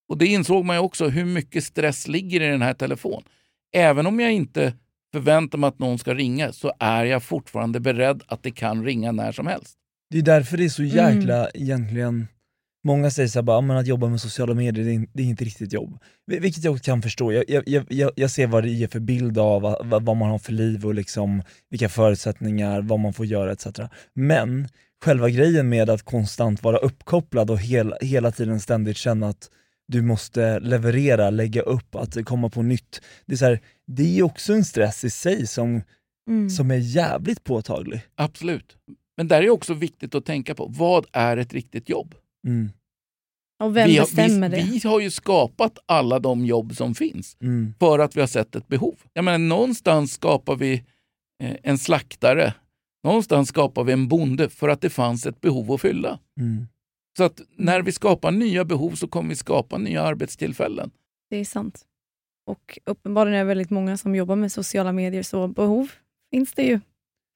Och det insåg man ju också hur mycket stress ligger i den här telefonen. Även om jag inte förväntar mig att någon ska ringa så är jag fortfarande beredd att det kan ringa när som helst. Det är därför det är så jäkla egentligen, många säger så här, bara, "Ja, men att jobba med sociala medier det är, det är inte riktigt jobb. Vil- Vilket jag kan förstå, jag, jag, jag- jag, ser vad det ger för bild av vad, vad vad man har för liv och liksom vilka förutsättningar, vad man får göra etc. Men själva grejen med att konstant vara uppkopplad och hela, hela tiden ständigt känna att du måste leverera, lägga upp, att komma på nytt. Det är, så här, det är också en stress i sig som, Mm. som är jävligt påtaglig. Absolut. Men där är också viktigt att tänka på, vad är ett riktigt jobb? Mm, Och vem vi, har, bestämmer vi, det? vi har ju skapat alla de jobb som finns mm, för att vi har sett ett behov. Jag menar, någonstans skapar vi eh, en slaktare, någonstans skapar vi en bonde för att det fanns ett behov att fylla. mm. Så att när vi skapar nya behov så kommer vi skapa nya arbetstillfällen. Det är sant. Och uppenbarligen är det väldigt många som jobbar med sociala medier, så behov finns det ju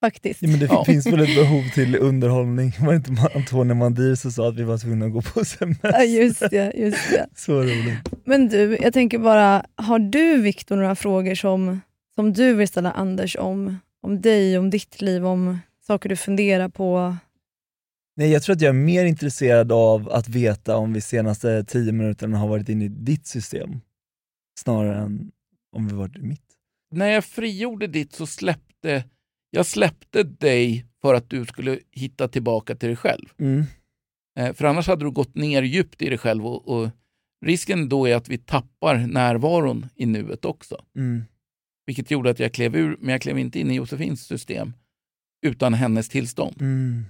faktiskt. Ja, men det Ja. finns väl ett behov till underhållning? Var det inte Antonija Mandir som sa att vi var tvungna att gå på semester? Ja, just det, just det. *laughs* Så roligt. Men du, jag tänker bara, har du Viktor några frågor som, som du vill ställa Anders om, om dig, om ditt liv, om saker du funderar på? Nej, jag tror att jag är mer intresserad av att veta om vi senaste tio minuterna har varit inne i ditt system, snarare än om vi varit i mitt. När jag frigjorde ditt så släppte jag släppte dig för att du skulle hitta tillbaka till dig själv. Mm. Eh, För annars hade du gått ner djupt i dig själv och, och risken då är att vi tappar närvaron i nuet också. Mm. Vilket gjorde att jag klev ur, men jag klev inte in i Josefins system utan hennes tillstånd. Mm.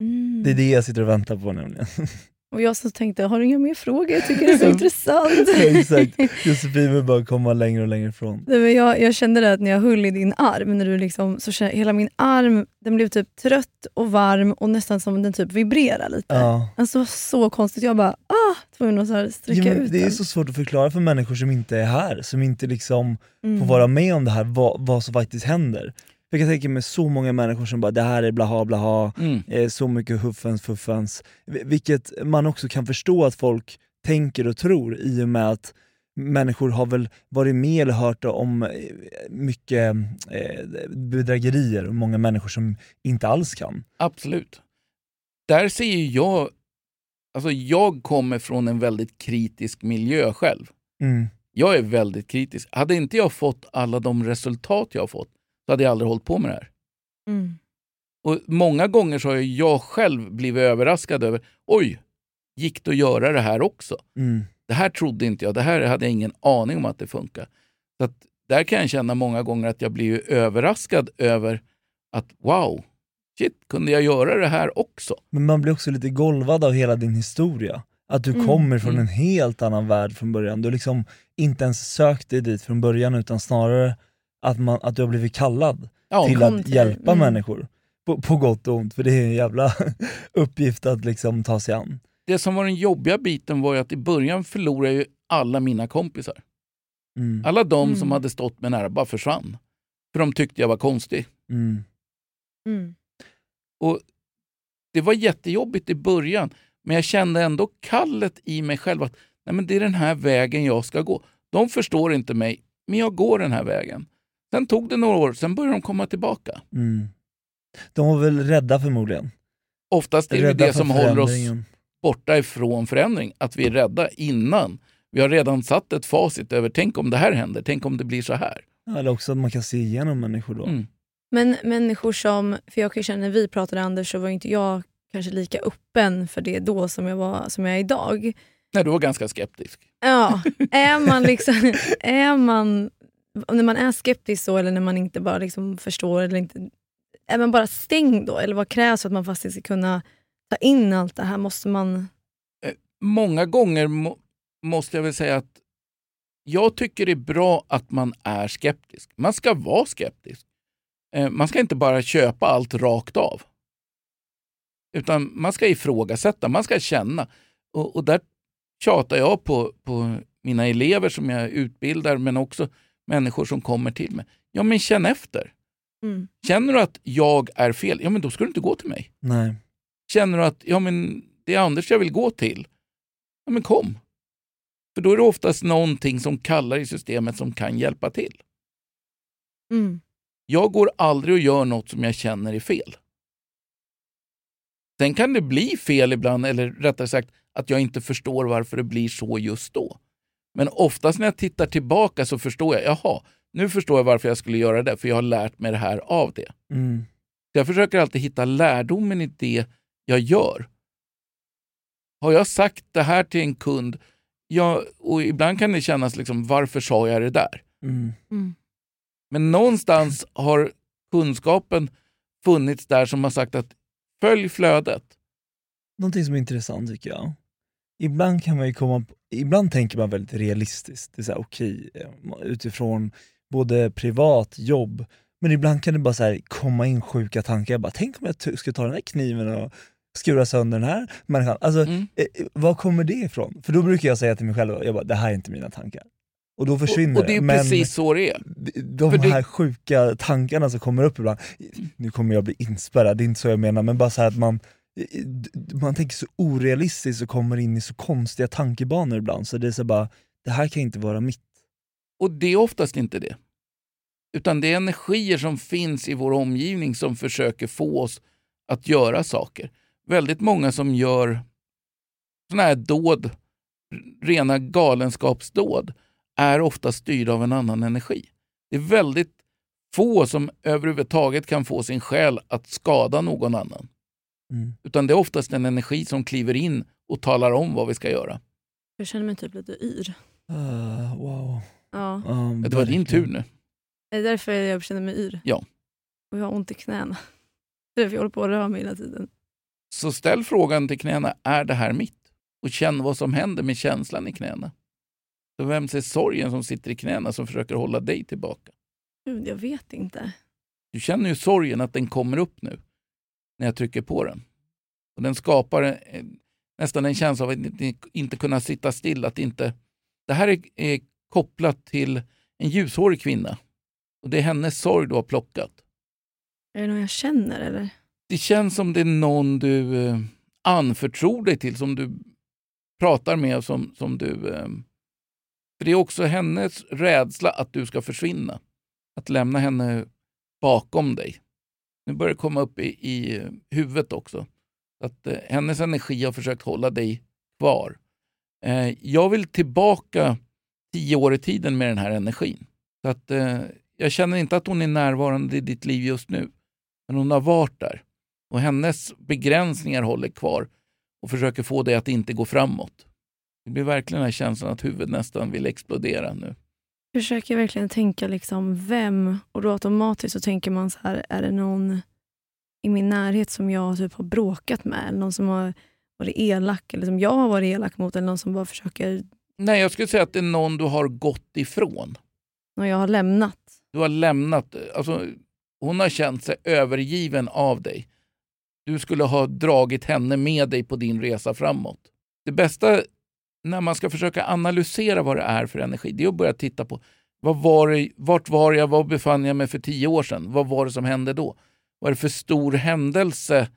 Mm. Det är det jag sitter och väntar på nämligen. *laughs* Och jag så tänkte, har du inga mer frågor? Jag tycker det är så *laughs* intressant. Exakt, Josefin vill bara komma längre och längre ifrån. Nej, men jag, jag kände det att när jag höll i din arm, när du liksom, så kände, hela min arm den blev typ trött och varm och nästan som den typ vibrerar lite. Ja. Alltså så konstigt. Jag bara, ah, tvungen att så här sträcka Ja, ut det är den. så svårt att förklara för människor som inte är här, som inte liksom Mm. får vara med om det här, vad, vad som faktiskt händer. Jag kan tänka mig så många människor som bara, det här är blaha blaha, Mm. eh, så mycket huffens fuffens. Vi- Vilket man också kan förstå att folk tänker och tror i och med att människor har väl varit med eller hört om eh, mycket eh, bedrägerier och många människor som inte alls kan. Absolut. Där ser ju jag, alltså jag kommer från en väldigt kritisk miljö själv. Mm. Jag är väldigt kritisk. Hade inte jag fått alla de resultat jag har fått så hade jag aldrig hållit på med det här. Mm. Och Många gånger så har jag själv blivit överraskad över, oj, gick det att göra det här också? Mm. Det här trodde inte jag, det här hade jag ingen aning om att det funkar. Så att där kan jag känna många gånger att jag blir överraskad över att wow, shit, kunde jag göra det här också? Men man blir också lite golvad av hela din historia. Att du Mm, kommer från mm. en helt annan värld från början. Du liksom inte ens sökt dig dit från början utan snarare att, man, att du har blivit kallad Ja, till att till- hjälpa mm. människor. På, på gott och ont, för det är en jävla *laughs* uppgift att liksom ta sig an. det som var den jobbiga biten var ju att i början förlorade jag alla mina kompisar. Mm. Alla de Mm. som hade stått mig nära bara försvann. För de tyckte jag var konstig. Mm. Mm. Och det var jättejobbigt i början, men jag kände ändå kallet i mig själv att Nej, men det är den här vägen jag ska gå. De förstår inte mig, men jag går den här vägen. Sen tog det några år, sen började de komma tillbaka. Mm. De var väl rädda förmodligen? Oftast är det det som håller oss borta ifrån förändring, att vi är rädda innan. Vi har redan satt ett facit över, tänk om det här händer, tänk om det blir så här. Eller också att man kan se igenom människor då. Mm. Men människor som, för jag kan känna när vi pratade Anders så var inte jag kanske lika öppen för det då som jag, var, som jag är idag. Nej, du var ganska skeptisk. Ja, är man liksom, *laughs* är man, när man är skeptisk så eller när man inte bara liksom förstår eller inte, är man bara stängd då? Eller vad krävs för att man faktiskt ska kunna ta in allt det här? Måste man... Eh, många gånger må, måste jag väl säga att jag tycker det är bra att man är skeptisk. Man ska vara skeptisk. Eh, man ska inte bara köpa allt rakt av. Utan man ska ifrågasätta, man ska känna. Och, och där tjatar jag på, på mina elever som jag utbildar, men också människor som kommer till mig. Ja, men känn efter. Mm. Känner du att jag är fel, ja men då ska du inte gå till mig. Nej. Känner du att ja, men det är Anders jag vill gå till, ja men kom. För då är det oftast någonting som kallar i systemet som kan hjälpa till. Mm. Jag går aldrig och gör något som jag känner är fel. Sen kan det bli fel ibland, eller rättare sagt att jag inte förstår varför det blir så just då. Men oftast när jag tittar tillbaka så förstår jag, jaha, nu förstår jag varför jag skulle göra det, för jag har lärt mig det här av det. Mm. Så jag försöker alltid hitta lärdomen i det jag gör. Har jag sagt det här till en kund, ja, och ibland kan det kännas liksom, varför sa jag det där? Mm. Mm. Men någonstans har kunskapen funnits där som har sagt att följ flödet. Någonting som är intressant tycker jag. Ibland kan man ju komma ibland tänker man väldigt realistiskt. Det är okej, eh, utifrån både privat, jobb, men ibland kan det bara så här, komma in sjuka tankar. Jag bara, tänk om jag skulle ta den här kniven och skura sönder den här människan. Alltså, Mm. eh, eh, var kommer det ifrån? För då brukar jag säga till mig själv, jag bara, det här är inte mina tankar. Och då försvinner Och, och det är Men precis så det är. de För det- här sjuka tankarna som kommer upp ibland, nu kommer jag bli inspärrad, det är inte så jag menar, men bara så här att man man tänker så orealistiskt och kommer in i så konstiga tankebanor ibland, så det är så bara, det här kan inte vara mitt. Och det är oftast inte det. Utan det är energier som finns i vår omgivning som försöker få oss att göra saker. Väldigt många som gör sådana här dåd, rena galenskapsdåd, är ofta styrda av en annan energi. Det är väldigt få som överhuvudtaget kan få sin själ att skada någon annan. Mm. Utan det är oftast en energi som kliver in och talar om vad vi ska göra. Jag känner mig typ lite yr. Ah, wow. Ja. Ja, Det var din tur nu. Det är därför jag känner mig yr. Ja. Och jag har ont i knäna. Det *laughs* är därför jag håller på att röra mig hela tiden. Så ställ frågan till knäna, är det här mitt? Och känn vad som händer med känslan i knäna. Så vems är sorgen som sitter i knäna som försöker hålla dig tillbaka? Gud, jag vet inte. Du känner ju sorgen att den kommer upp nu när jag trycker på den. Och Den skapar eh, nästan en känsla av att inte, inte kunna sitta still. Att inte, det här är, är kopplat till en ljushårig kvinna. Och Det är hennes sorg du har plockat. Är det någon jag känner eller? Det känns som det är någon du eh, anförtror dig till, som du pratar med. Som, som du, eh, för Det är också hennes rädsla att du ska försvinna. Att lämna henne bakom dig. Nu börjar det komma upp i, i huvudet också. Att eh, Hennes energi har försökt hålla dig kvar. Eh, jag vill tillbaka tio år i tiden med den här energin. Så att, eh, jag känner inte att hon är närvarande i ditt liv just nu. Men hon har varit där. Och hennes begränsningar håller kvar och försöker få dig att inte gå framåt. Det blir verkligen den här känslan att huvudet nästan vill explodera nu försöker verkligen tänka liksom vem, och då automatiskt så tänker man så här, är det någon i min närhet som jag typ har bråkat med? Eller någon som har varit elak, eller som jag har varit elak mot, eller någon som bara försöker... Nej, jag skulle säga att det är någon du har gått ifrån. Någon jag har lämnat. Du har lämnat, alltså, hon har känt sig övergiven av dig. Du skulle ha dragit henne med dig på din resa framåt. Det bästa när man ska försöka analysera vad det är för energi, det är att börja titta på vad var det, vart var jag, var befann jag mig för tio år sedan? Vad var det som hände då? Vad är det för stor händelse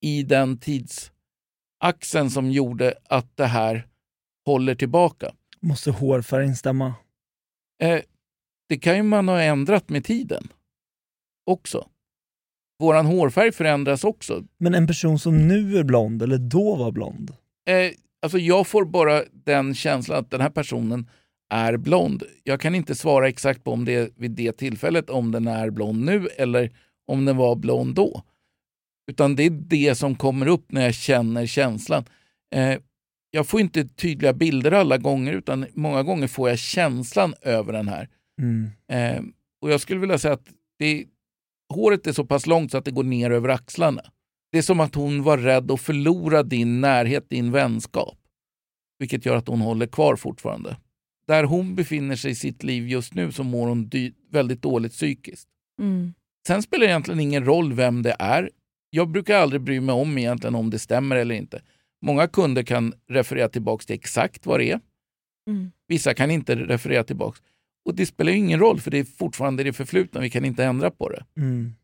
i den tidsaxeln som gjorde att det här håller tillbaka? Måste hårfärgen stämma? Eh, det kan ju man ha ändrat med tiden också. Våran hårfärg förändras också. Men en person som nu är blond, eller då var blond? Eh, alltså jag får bara den känslan att den här personen är blond. Jag kan inte svara exakt på om det är vid det tillfället, om den är blond nu eller om den var blond då. Utan det är det som kommer upp när jag känner känslan. Eh, jag får inte tydliga bilder alla gånger, utan många gånger får jag känslan över den här. Mm. Eh, och Jag skulle vilja säga att det, håret är så pass långt så att det går ner över axlarna. Det är som att hon var rädd att förlora din närhet, din vänskap. Vilket gör att hon håller kvar fortfarande. Där hon befinner sig i sitt liv just nu så mår hon väldigt dåligt psykiskt. Mm. Sen spelar det egentligen ingen roll vem det är. Jag brukar aldrig bry mig om egentligen om det stämmer eller inte. Många kunder kan referera tillbaka till exakt vad det är. Mm. Vissa kan inte referera tillbaka. Och det spelar ju ingen roll för det är fortfarande det förflutna. Vi kan inte ändra på det. Mm.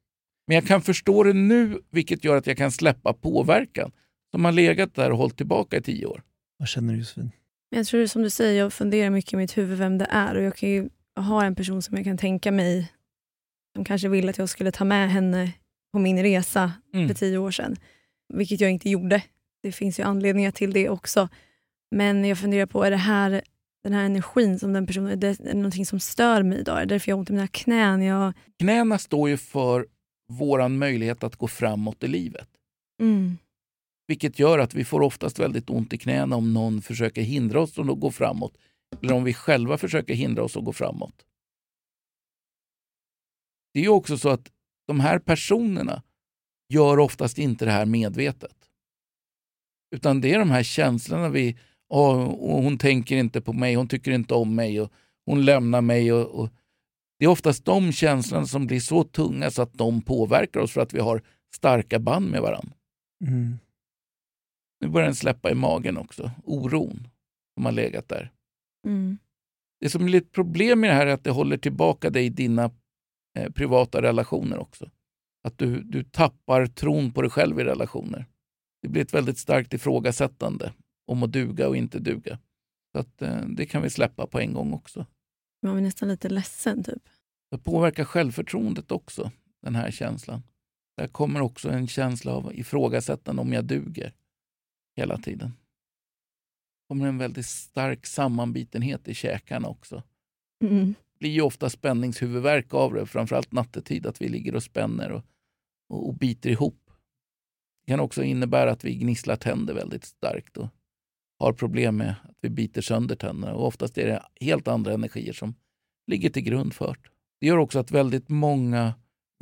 Men jag kan förstå det nu vilket gör att jag kan släppa påverkan som har legat där och hållit tillbaka i tio år. Vad känner du Josefin? Men Jag tror som du säger, jag funderar mycket i mitt huvud vem det är. Och Jag kan ju ha en person som jag kan tänka mig som kanske vill att jag skulle ta med henne på min resa Mm. för tio år sedan. Vilket jag inte gjorde. Det finns ju anledningar till det också. Men jag funderar på, är det här den här energin som den personen, är det någonting som stör mig idag? Är det därför jag har ont i mina knän? Jag, Knäna står ju för vår möjlighet att gå framåt i livet. mm, Vilket gör att vi får oftast väldigt ont i knäna om någon försöker hindra oss från att gå framåt. Eller om vi själva försöker hindra oss att gå framåt. Det är också så att de här personerna gör oftast inte det här medvetet. Utan det är de här känslorna vi, "Åh, och hon tänker inte på mig, hon tycker inte om mig och hon lämnar mig. Och, och det är oftast de känslorna som blir så tunga så att de påverkar oss för att vi har starka band med varandra. Mm. Nu börjar den släppa i magen också, oron som har legat där. mm, Det som är lite problem med det här är att det håller tillbaka dig i dina eh, privata relationer också. Att du, du tappar tron på dig själv i relationer. Det blir ett väldigt starkt ifrågasättande om att duga och inte duga. Så att, eh, det kan vi släppa på en gång också. Man blir nästan lite ledsen. Typ. Det påverkar självförtroendet också, den här känslan. Där kommer också en känsla av ifrågasättande om jag duger hela tiden. Det kommer en väldigt stark sammanbitenhet i käkarna också. Mm. Det blir ju ofta spänningshuvudvärk av det, framförallt nattetid, att vi ligger och spänner och, och, och biter ihop. Det kan också innebära att vi gnisslar tänder väldigt starkt och har problem med att vi biter sönder tänderna. Och oftast är det helt andra energier som ligger till grund för det. Det gör också att väldigt många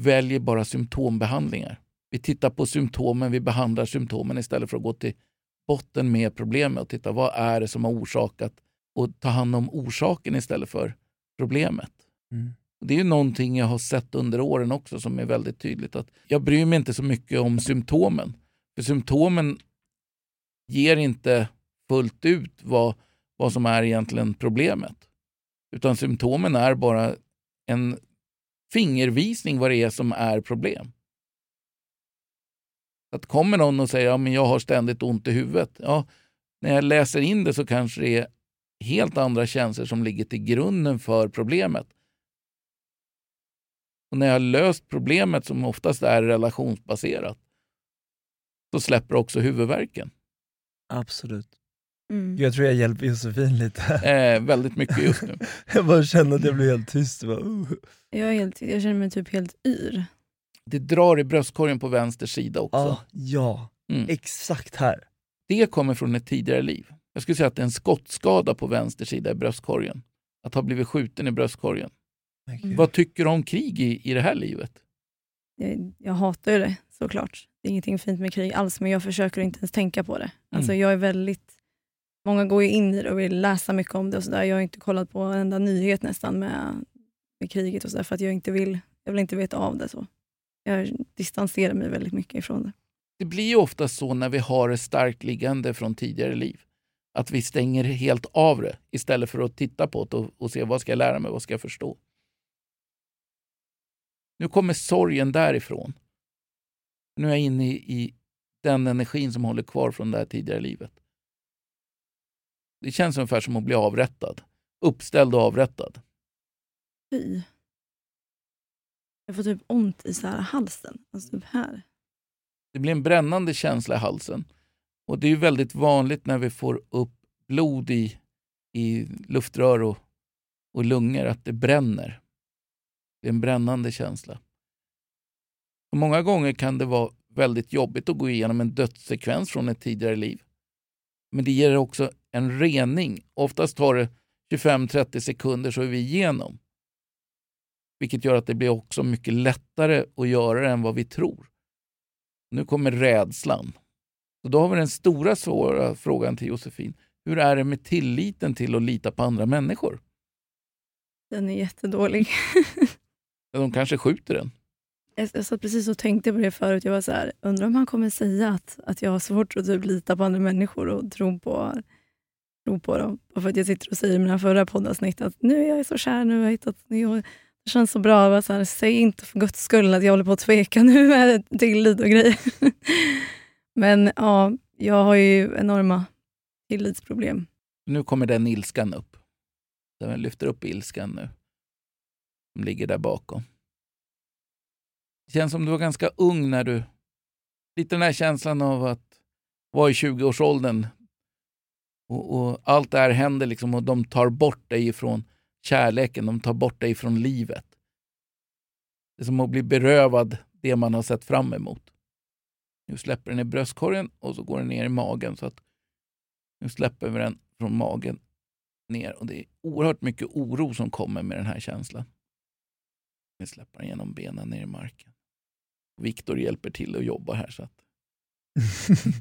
väljer bara symptombehandlingar. Vi tittar på symptomen, vi behandlar symptomen istället för att gå till botten med problemet och titta vad är det som har orsakat och ta hand om orsaken istället för problemet. Mm. Det är ju någonting jag har sett under åren också som är väldigt tydligt. att Jag bryr mig inte så mycket om symptomen. För symptomen ger inte fullt ut vad, vad som är egentligen problemet. Utan symptomen är bara en fingervisning vad det är som är problem. Att kommer någon och säger att ja, jag har ständigt ont i huvudet. Ja, när jag läser in det så kanske det är helt andra känslor som ligger till grunden för problemet. Och när jag har löst problemet, som oftast är relationsbaserat, så släpper också huvudvärken. Absolut. Mm. Jag tror jag hjälper Josefin lite. Eh, väldigt mycket just nu. *laughs* Jag bara kände att jag blev helt tyst. Jag, bara, uh. Jag, är helt, jag känner mig typ helt yr. Det drar i bröstkorgen på vänster sida också. ah, ja, Mm. exakt här. Det kommer från ett tidigare liv. Jag skulle säga att det är en skottskada på vänster sida i bröstkorgen. att ha blivit skjuten i bröstkorgen. Mm. Vad tycker du om krig i, i det här livet? Jag, jag hatar ju det såklart. Det är ingenting fint med krig alls, men jag försöker inte ens tänka på det. Alltså, Mm. jag är väldigt... Många går ju in i det och vill läsa mycket om det. och så där. Jag har inte kollat på en enda nyhet nästan med, med kriget och så där, för att jag inte vill, jag vill inte veta av det. så. Jag distanserar mig väldigt mycket ifrån det. Det blir ju ofta så när vi har det starkt liggande från tidigare liv. Att vi stänger helt av det istället för att titta på det och, och se vad ska jag lära mig, vad ska jag förstå. Nu kommer sorgen därifrån. Nu är jag inne i, i den energin som håller kvar från det här tidigare livet. Det känns ungefär som att bli avrättad. Uppställd och avrättad. Fy. Jag får typ ont i så här halsen. Alltså typ här. Det blir en brännande känsla i halsen. Och Det är väldigt vanligt när vi får upp blod i, i luftrör och, och lungor att det bränner. Det är en brännande känsla. Och många gånger kan det vara väldigt jobbigt att gå igenom en dödssekvens från ett tidigare liv. Men det ger också en rening. Oftast tar det 25-30 sekunder så är vi igenom. Vilket gör att det blir också mycket lättare att göra det än vad vi tror. Nu kommer rädslan. Så då har vi den stora svåra frågan till Josefin. Hur är det med tilliten till att lita på andra människor? Den är jättedålig. *laughs* De kanske skjuter den. Jag, jag satt precis och tänkte på det förut. Jag var så här, undrar om han kommer säga att, att jag har svårt att typ lita på andra människor och tro på, tro på dem. Och för att jag sitter och säger i mina förra poddavsnitt att nu är jag så kär, nu har jag hittat, nu, det känns så bra. Så här, säg inte för guds skull att jag håller på att tveka. Nu är det tillit och grejer. *laughs* Men ja, jag har ju enorma tillitsproblem. Nu kommer den ilskan upp. Den lyfter upp ilskan nu. Som ligger där bakom. Det känns som du var ganska ung när du... Lite den här känslan av att vara i 20-årsåldern och, och allt det här händer liksom och de tar bort dig ifrån kärleken, de tar bort dig ifrån livet. Det är som att bli berövad det man har sett fram emot. Nu släpper den i bröstkorgen och så går den ner i magen. så att Nu släpper vi den från magen ner och det är oerhört mycket oro som kommer med den här känslan. Vi släpper den genom benen ner i marken. Viktor hjälper till att jobba här. så att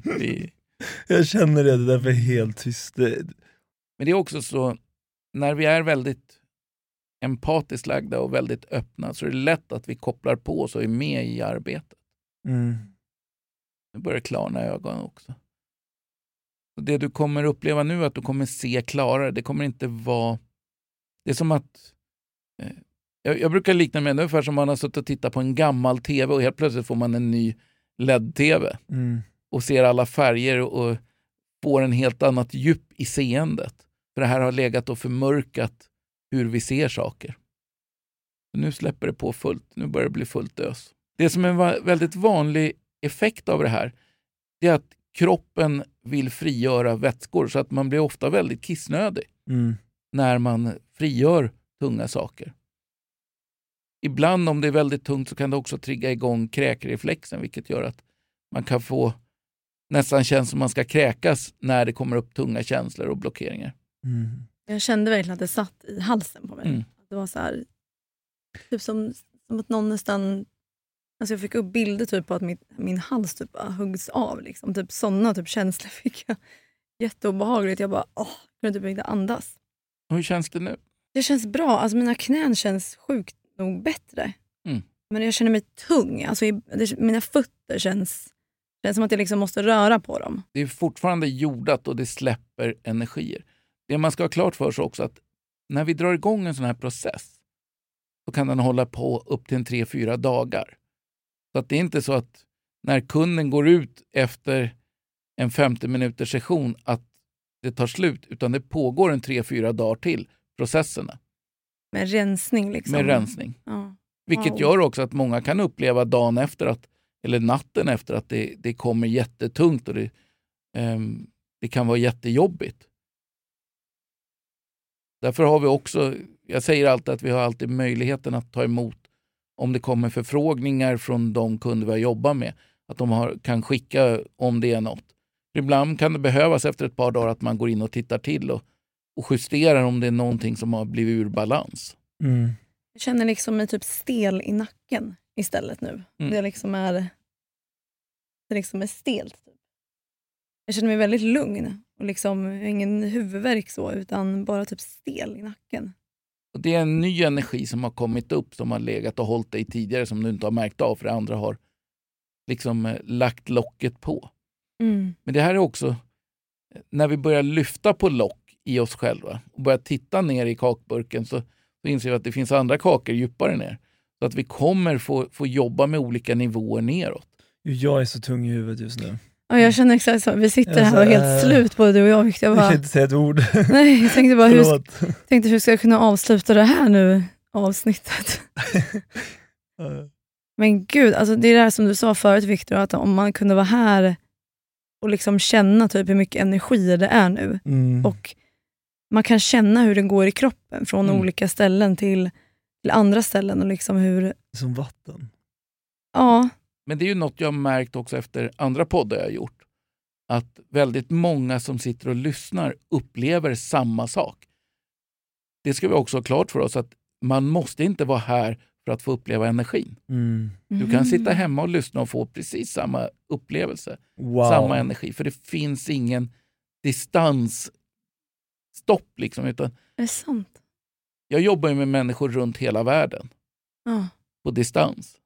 *laughs* vi, Jag känner det, det är därför är helt tyst. Det, Men det är också så, när vi är väldigt empatiskt lagda och väldigt öppna så är det lätt att vi kopplar på oss och är med i arbetet. mm. Nu börjar det klarna i ögonen också. Och det du kommer uppleva nu är att du kommer se klarare. Det kommer inte vara... Det är som att... Eh, jag, jag brukar likna med det ungefär som man har suttit och tittat på en gammal tv och helt plötsligt får man en ny LED-tv Mm. och ser alla färger och får en helt annat djup i seendet. För det här har legat och förmörkat hur vi ser saker. Nu släpper det på fullt. Nu börjar det bli fullt ös. Det som är en väldigt vanlig effekt av det här är att kroppen vill frigöra vätskor så att man blir ofta väldigt kissnödig Mm. när man frigör tunga saker. Ibland om det är väldigt tungt så kan det också trigga igång kräkreflexen vilket gör att man kan få nästan känns som man ska kräkas när det kommer upp tunga känslor och blockeringar. Mm. Jag kände verkligen att det satt i halsen på mig. Mm. Det var så här, typ som, som att någon nästan... Alltså jag fick upp bilder typ på att mitt, min hals typ bara huggs av. Liksom. Typ sådana typ känslor *laughs* fick jag. Jätteobehagligt. Jag bara, åh, kunde typ inte andas. Och hur känns det nu? Det känns bra. Alltså mina knän känns sjukt nog bättre. Mm. Men jag känner mig tung. Alltså, det, mina fötter känns, känns som att jag liksom måste röra på dem. Det är fortfarande jordat och det släpper energier. Det man ska ha klart för sig också att när vi drar igång en sån här process så kan den hålla på upp till en tre, fyra dagar. Så att det är inte så att när kunden går ut efter en 50 minuters session att det tar slut, utan det pågår en tre, fyra dagar till, processerna Med rensning. Liksom. med rensning. Ja. Vilket Wow. gör också att många kan uppleva dagen efter, att, eller natten efter, att det, det kommer jättetungt och det, ehm, det kan vara jättejobbigt. Därför har vi också, jag säger alltid att vi har alltid möjligheten att ta emot om det kommer förfrågningar från de kunder vi har jobbat med. Att de har, kan skicka om det är något. Ibland kan det behövas efter ett par dagar att man går in och tittar till och och justerar om det är någonting som har blivit ur balans. Mm. Jag känner liksom mig typ stel i nacken istället nu. Mm. Det liksom är, det liksom är stelt. Typ. Jag känner mig väldigt lugn och liksom jag har ingen huvudvärk så, utan bara typ stel i nacken. Och det är en ny energi som har kommit upp som har legat och hållit dig tidigare som du inte har märkt av för det andra har liksom eh, lagt locket på. Mm. Men det här är också när vi börjar lyfta på lock i oss själva och börjar titta ner i kakburken så, så inser vi att det finns andra kakor djupare ner. Så att vi kommer få, få jobba med olika nivåer neråt. Jag är så tung i huvudet just nu. Ja, jag känner exakt så. Vi sitter Jag här och är helt äh, slut både du och jag. Jag, Jag *laughs* kan bara, inte säga ett ord. nej, jag tänkte bara, hur, tänkte hur ska jag kunna avsluta det här nu avsnittet? *laughs* Men gud, alltså det är det här som du sa förut Viktor, att om man kunde vara här och liksom känna typ hur mycket energi det är nu. Mm. Och man kan känna hur det går i kroppen från Mm. olika ställen till, till andra ställen. och liksom hur, Som vatten. ja, Men det är ju något jag har märkt också efter andra poddar jag har gjort. Att väldigt många som sitter och lyssnar upplever samma sak. Det ska vi också ha klart för oss att man måste inte vara här för att få uppleva energin. Mm. Du kan sitta hemma och lyssna och få precis samma upplevelse, Wow. samma energi. För det finns ingen distansstopp. Liksom, utan Är det sant? jag jobbar ju med människor runt hela världen Ja. på distans.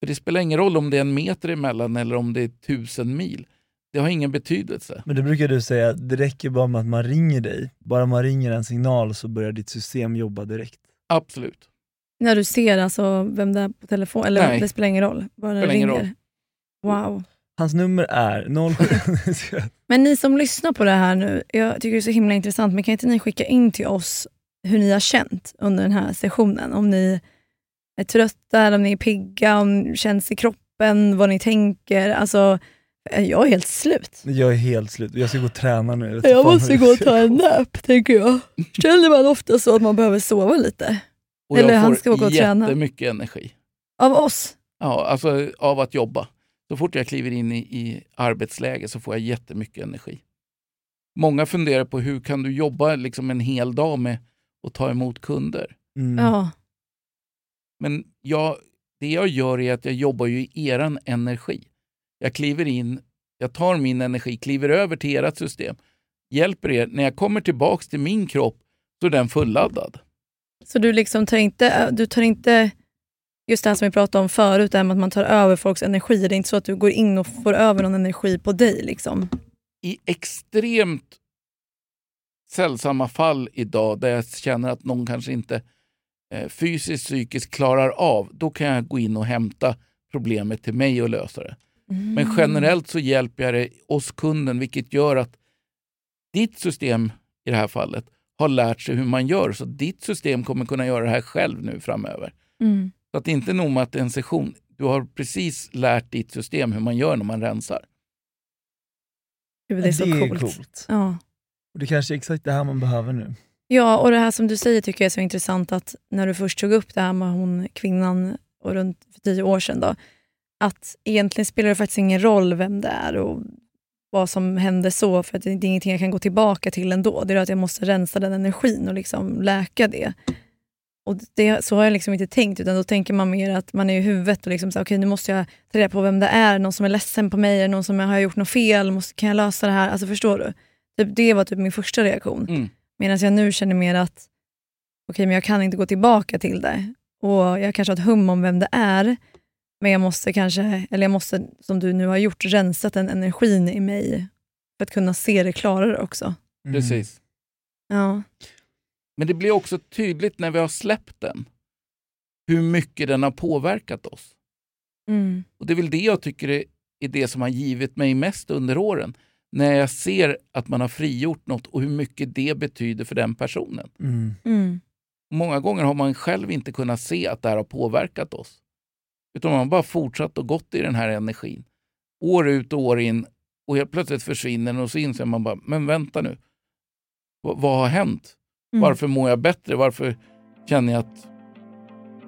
För Det spelar ingen roll om det är en meter emellan eller om det är tusen mil. Det har ingen betydelse. Men det brukar du säga, det räcker bara med att man ringer dig. Bara man ringer en signal så börjar ditt system jobba direkt. Absolut. När du ser alltså vem det är på telefon, eller Nej. det spelar ingen roll, bara det Spelar ingen ringer. Wow. Hans nummer är 07... *laughs* Men ni som lyssnar på det här nu, jag tycker det är så himla intressant, men kan inte ni skicka in till oss hur ni har känt under den här sessionen? Om ni är trötta, eller om ni är pigga, om det känns i kroppen, vad ni tänker. Alltså, jag är helt slut. jag är helt slut, jag ska gå och träna nu. Jag fan måste gå och ta en gå. nap, tänker jag. Känner man ofta så att man behöver sova lite? Och Eller jag han får ska åka och träna. jättemycket energi. Av oss? Ja, alltså av att jobba. Så fort jag kliver in i, i arbetsläge så får jag jättemycket energi. Många funderar på hur kan du jobba liksom en hel dag med att ta emot kunder? Mm. Ja. Men jag, det jag gör är att jag jobbar ju i eran energi. Jag kliver in, jag tar min energi, kliver över till ert system, hjälper er. När jag kommer tillbaks till min kropp så är den fulladdad. Så du liksom tar inte, du tar inte just det här som vi pratade om förut, det här med att man tar över folks energi. Det är inte så att du går in och får över någon energi på dig. Liksom. I extremt sällsamma fall idag där jag känner att någon kanske inte eh, fysiskt, psykiskt klarar av, då kan jag gå in och hämta problemet till mig och lösa det. Mm. Men generellt så hjälper jag det, oss kunden, vilket gör att ditt system i det här fallet har lärt sig hur man gör. Så ditt system kommer kunna göra det här själv nu framöver. Mm. Så att det inte är nog med att det är en session. Du har precis lärt ditt system hur man gör när man rensar. Gud, det är så det coolt. är coolt. Ja. Och det kanske är exakt det här man behöver nu. ja, och det här som du säger tycker jag är så intressant att när du först tog upp det här med hon kvinnan och runt för tio år sedan, då, att egentligen spelar det faktiskt ingen roll vem det är och vad som hände så, för att det är ingenting jag kan gå tillbaka till ändå. Det är att jag måste rensa den energin och liksom läka det. Och det, Så har jag liksom inte tänkt, utan då tänker man mer att man är i huvudet och liksom så, okay, nu måste jag ta reda på vem det är, någon som är ledsen på mig, någon som har gjort något fel, måste, kan jag lösa det här? Alltså Förstår du? Typ, det var typ min första reaktion. Mm. Medan jag nu känner mer att okej, men jag kan inte gå tillbaka till det. Och Jag kanske har ett hum om vem det är, men jag måste kanske, eller jag måste, som du nu har gjort, rensa den energin i mig för att kunna se det klarare också. Mm. Precis. Ja. Men det blir också tydligt när vi har släppt den hur mycket den har påverkat oss. Mm. Och Det är väl det jag tycker är, är det som har givit mig mest under åren. När jag ser att man har frigjort något och hur mycket det betyder för den personen. Mm. Mm. Många gånger har man själv inte kunnat se att det här har påverkat oss. Utan man har bara fortsatt och gått i den här energin. År ut och år in och helt plötsligt försvinner den och så inser man bara, men vänta nu. V- vad har hänt? Mm. Varför mår jag bättre? Varför känner jag att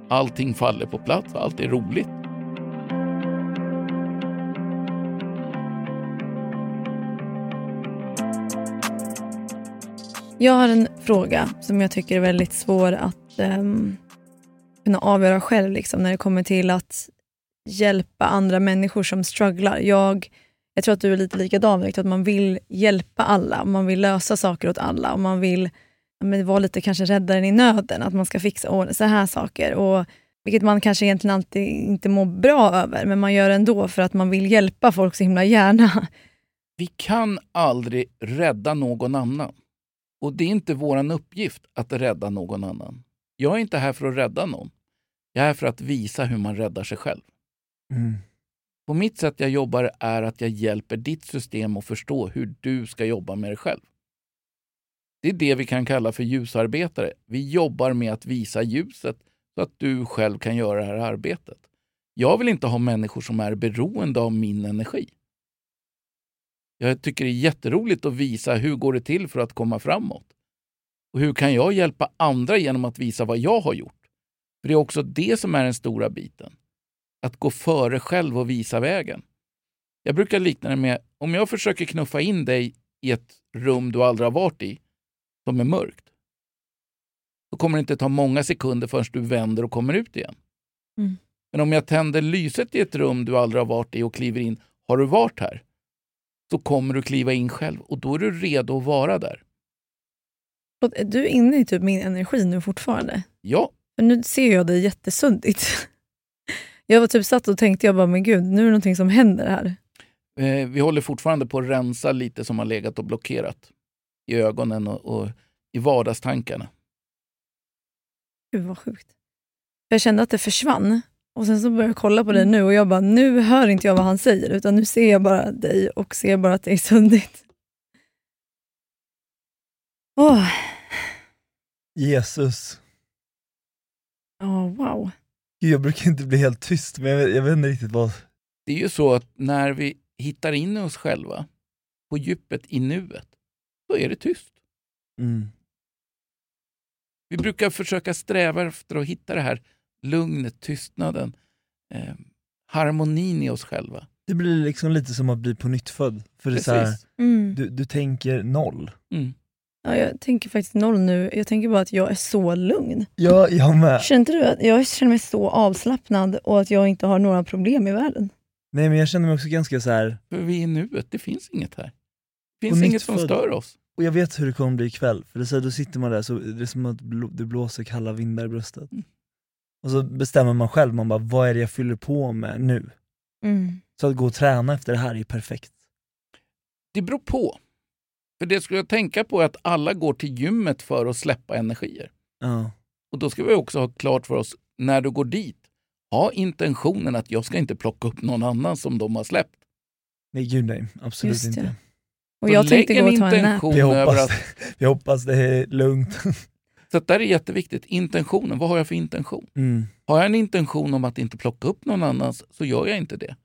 allting faller på plats? Allt är roligt. Jag har en fråga som jag tycker är väldigt svår att ehm, kunna avgöra själv liksom, när det kommer till att hjälpa andra människor som strugglar. Jag, jag tror att du är lite likadan, att man vill hjälpa alla, man vill lösa saker åt alla och man vill men vara lite kanske räddaren i nöden, att man ska fixa ordna så här saker. Och, vilket man kanske egentligen alltid inte mår bra över, men man gör det ändå för att man vill hjälpa folk så himla gärna. *laughs* Vi kan aldrig rädda någon annan. Och det är inte vår uppgift att rädda någon annan. Jag är inte här för att rädda någon. Jag är här för att visa hur man räddar sig själv. Mm. På mitt sätt jag jobbar är att jag hjälper ditt system att förstå hur du ska jobba med dig själv. Det är det vi kan kalla för ljusarbetare. Vi jobbar med att visa ljuset så att du själv kan göra det här arbetet. Jag vill inte ha människor som är beroende av min energi. Jag tycker det är jätteroligt att visa hur går det till för att komma framåt. Och hur kan jag hjälpa andra genom att visa vad jag har gjort? För det är också det som är den stora biten. Att gå före själv och visa vägen. Jag brukar likna det med om jag försöker knuffa in dig i ett rum du aldrig har varit i, som är mörkt. Då kommer det inte ta många sekunder förrän du vänder och kommer ut igen. Mm. Men om jag tänder lyset i ett rum du aldrig har varit i och kliver in, har du varit här? Så kommer du kliva in själv och då är du redo att vara där. Är du inne i typ min energi nu fortfarande? Ja, För nu ser jag dig jättesuddigt. *laughs* Jag var typ satt och tänkte, jag bara, men gud, nu är det någonting som händer här. eh, vi håller fortfarande på att rensa lite som har legat och blockerat i ögonen och, och i vardagstankarna. Gud vad sjukt. Jag kände att det försvann och sen så började jag kolla på dig nu och jag bara, nu hör inte jag vad han säger utan nu ser jag bara dig och ser bara att det är suddigt. Åh, Jesus. oh, wow. Jag brukar inte bli helt tyst, men jag vet, jag vet inte riktigt vad... Det är ju så att när vi hittar in i oss själva, på djupet i nuet, då är det tyst. Mm. Vi brukar försöka sträva efter att hitta det här lugnet, tystnaden, eh, harmonin i oss själva. Det blir liksom lite som att bli på nytt född. För det är så här. Mm. du, du tänker noll. Mm. Ja, jag tänker faktiskt noll nu. Jag tänker bara att jag är så lugn. Ja, jag med. Känner inte du att jag känner mig så avslappnad och att jag inte har några problem i världen? Nej men jag känner mig också ganska så här. För vi är i nuet, det finns inget här. Finns inget som stör oss. och jag vet hur det kommer bli ikväll. För det är här, då sitter man där, så det är som att det blåser kalla vindar i bröstet. Mm. Och så bestämmer man själv, man bara, vad är det jag fyller på med nu? Mm. Så att gå och träna efter det här är perfekt. Det beror på. För det skulle jag tänka på är att alla går till gymmet för att släppa energier. Ja. Och då ska vi också ha klart för oss, när du går dit, ha intentionen att jag ska inte plocka upp någon annan som de har släppt. Nej gud nej, absolut inte. Och jag tänkte gå och ta en nap. intention Vi över hoppas, att... *laughs* vi hoppas det är lugnt. *laughs* Så där är jätteviktigt. Intentionen, vad har jag för intention? Mm. Har jag en intention om att inte plocka upp någon annans så gör jag inte det.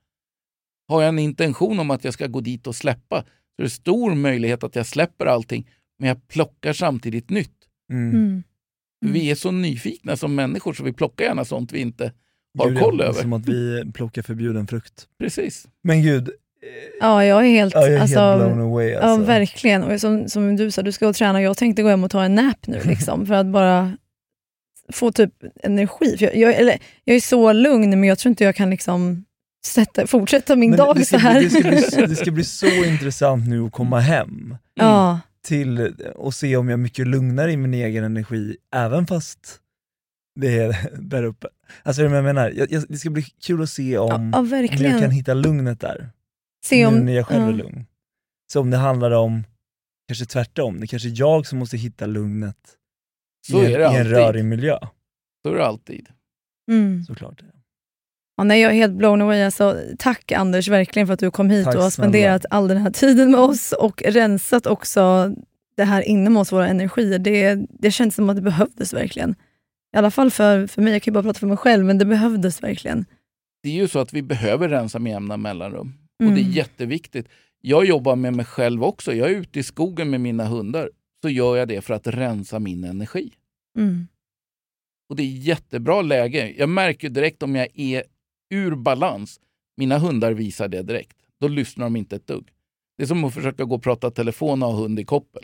Har jag en intention om att jag ska gå dit och släppa så är det stor möjlighet att jag släpper allting men jag plockar samtidigt nytt. Mm. Mm. Vi är så nyfikna som människor så vi plockar gärna sånt vi inte har Gud, koll över. Som att vi plockar förbjuden frukt. Precis. Men gud, Ja, jag är helt... ja, jag är alltså, helt blown away Ja, alltså. verkligen. Och som, som du sa, du ska gå och träna. Jag tänkte gå hem och ta en nap nu liksom, för att bara få typ energi. För jag, jag, eller, jag är så lugn, men jag tror inte jag kan liksom sätta, fortsätta min Men dag det, så ska, här. bli- det, ska bli, *laughs* det ska bli så intressant nu att komma hem Ja, till och se om jag är mycket lugnare i min egen energi, även fast det är där uppe. Alltså jag menar, jag, det ska bli kul att se om, ja, ja, om jag kan hitta lugnet där, Se om, nu när jag själv är lugn. Så om det handlar om, kanske tvärtom, det är kanske är jag som måste hitta lugnet Så i, en- är det i en rörig miljö, Så är det alltid. Mm. såklart. Ja, nej, jag är helt blown away. Alltså, tack Anders verkligen för att du kom hit Tack och har snälla. spenderat all den här tiden med oss och rensat också det här inom oss, våra energier. Det, det känns som att det behövdes verkligen. I alla fall för, för mig, jag kan ju bara prata för mig själv, men det behövdes verkligen. Det är ju så att vi behöver rensa med jämna mellanrum. Och det är Mm. jätteviktigt. Jag jobbar med mig själv också. Jag är ute i skogen med mina hundar. Så gör jag det för att rensa min energi. Mm. Och det är jättebra läge. Jag märker direkt om jag är ur balans. Mina hundar visar det direkt. Då lyssnar de inte ett dugg. Det är som att försöka gå och prata telefon och ha hund i koppel.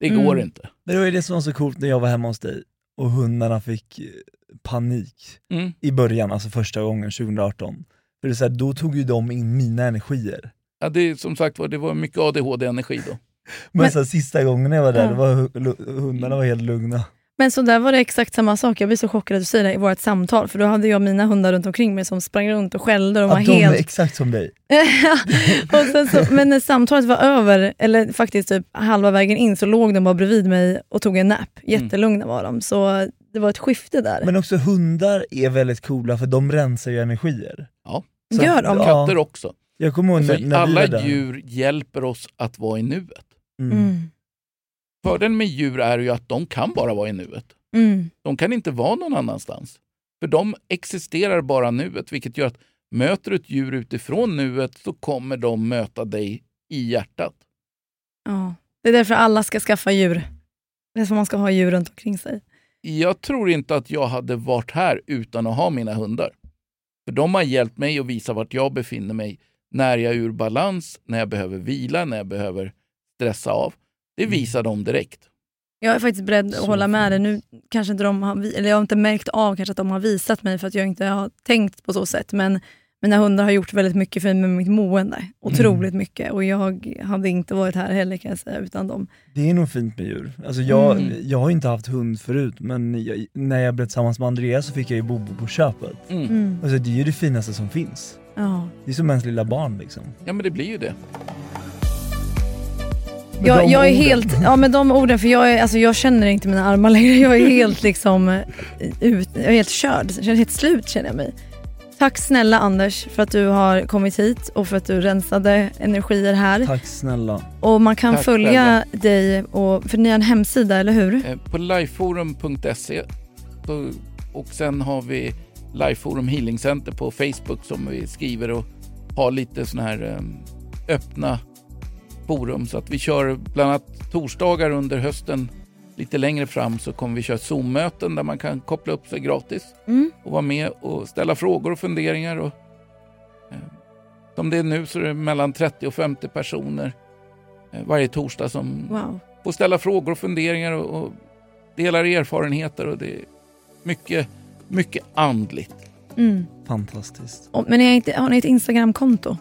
Det Mm. går inte. Men det var ju det som var så coolt när jag var hemma hos dig och hundarna fick eh, panik Mm. i början, alltså första gången 2018. För det är så här, då tog ju de in mina energier. Ja, det, är, som sagt var, det var mycket ADHD-energi då. *laughs* Men, Men- så här, sista gången jag var där, Ja. var, hundarna var helt lugna. Men så där var det exakt samma sak. Jag blir så chockad att du säger det i vårt samtal. För då hade jag mina hundar runt omkring mig som sprang runt och skällde. Och de var de är helt... exakt som dig. *laughs* och sen så, men när samtalet var över, eller faktiskt typ halva vägen in, så låg de bara bredvid mig och tog en nap. Jättelugna var de. Så det var ett skifte där. Men också hundar är väldigt coola för de rensar ju energier. Ja. Så- Gör de? Ja. Katter också. Jag kommer ihåg Alltså, när, när alla djur hjälper oss att vara i nuet. Mm. Mm. Fördelen med djur är ju att de kan bara vara i nuet. Mm. De kan inte vara någon annanstans. För de existerar bara nuet, vilket gör att möter du ett djur utifrån nuet så kommer de möta dig i hjärtat. Ja. Det är därför alla ska skaffa djur. Det är som man ska ha djur runt omkring sig. Jag tror inte att jag hade varit här utan att ha mina hundar. För de har hjälpt mig att visa vart jag befinner mig när jag är ur balans, när jag behöver vila, när jag behöver stressa av. Det Mm. visar de direkt. Jag är faktiskt beredd att hålla med dig. Nu kanske inte de har, eller jag har inte märkt av kanske att de har visat mig för att jag inte har tänkt på så sätt. Men mina hundar har gjort väldigt mycket för mig med mitt mående. Otroligt mycket. Och jag hade inte varit här heller kan jag säga utan dem. Det är nog fint med djur. Alltså jag, Mm. jag har inte haft hund förut, men jag, när jag blev tillsammans med Andreas så fick jag ju Bobo på köpet. Mm. Mm. Alltså det är ju det finaste som finns. Ja. Det är som ens lilla barn liksom. Ja, men det blir ju det. Med Jag, jag är orden. helt, ja *laughs* med de orden, för jag, är, alltså jag känner inte mina armar längre. Jag är helt liksom ut, jag är helt körd. Jag känner helt slut känner jag mig. Tack snälla Anders för att du har kommit hit och för att du rensade energier här. Tack snälla. Och man kan Tack följa dig, och, för ni har en hemsida eller hur? Eh, På lifeforum.se och sen har vi Lifeforum Healing Center på Facebook som vi skriver och har lite såna här eh, öppna forum. Så att vi kör bland annat torsdagar under hösten lite längre fram så kommer vi köra Zoom-möten där man kan koppla upp sig gratis Mm. och vara med och ställa frågor och funderingar. Och, eh, som det är nu så är det mellan 30 och 50 personer eh, varje torsdag som Wow. får ställa frågor och funderingar och, och delar erfarenheter. Och det är mycket, mycket andligt. Mm. Fantastiskt. Och, men har ni ett Instagramkonto?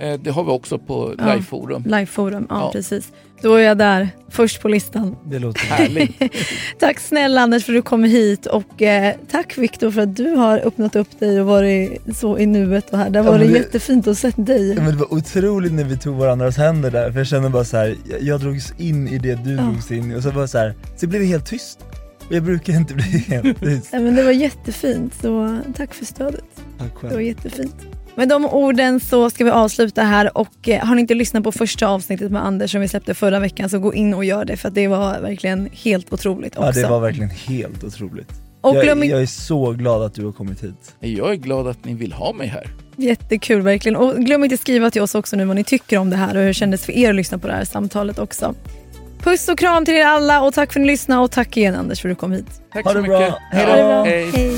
Eh, det har vi också på Ja. Liveforum. Liveforum, ja, Ja. precis. Då är jag där, först på listan. Det låter *laughs* Härligt. *laughs* Tack snälla Anders för att du kom hit och eh, tack Viktor för att du har öppnat upp dig och varit så i nuet och här. Det har Ja, det- jättefint att se dig. Ja, men det var otroligt när vi tog varandras händer där, för jag kände bara så här, jag, jag drogs in i det du Ja. drogs in i och så var det så här, så blev det helt tyst. Jag brukar inte bli *laughs* helt tyst. Nej, men det var jättefint, så tack för stödet. Tack Det var själv. jättefint. Med de orden så ska vi avsluta här och eh, har ni inte lyssnat på första avsnittet med Anders som vi släppte förra veckan så gå in och gör det för att det var verkligen helt otroligt också. Ja det var verkligen helt otroligt. och jag, glöm jag är så glad att du har kommit hit. Jag är glad att ni vill ha mig här. jättekul verkligen. Och glöm inte skriva till oss också nu vad ni tycker om det här och hur det kändes för er att lyssna på det här samtalet också. Puss och kram till er alla och tack för att ni lyssnade och tack igen Anders för att du kom hit. Tack Ha så det bra. mycket. Hej Ha det bra. Hej. Hej.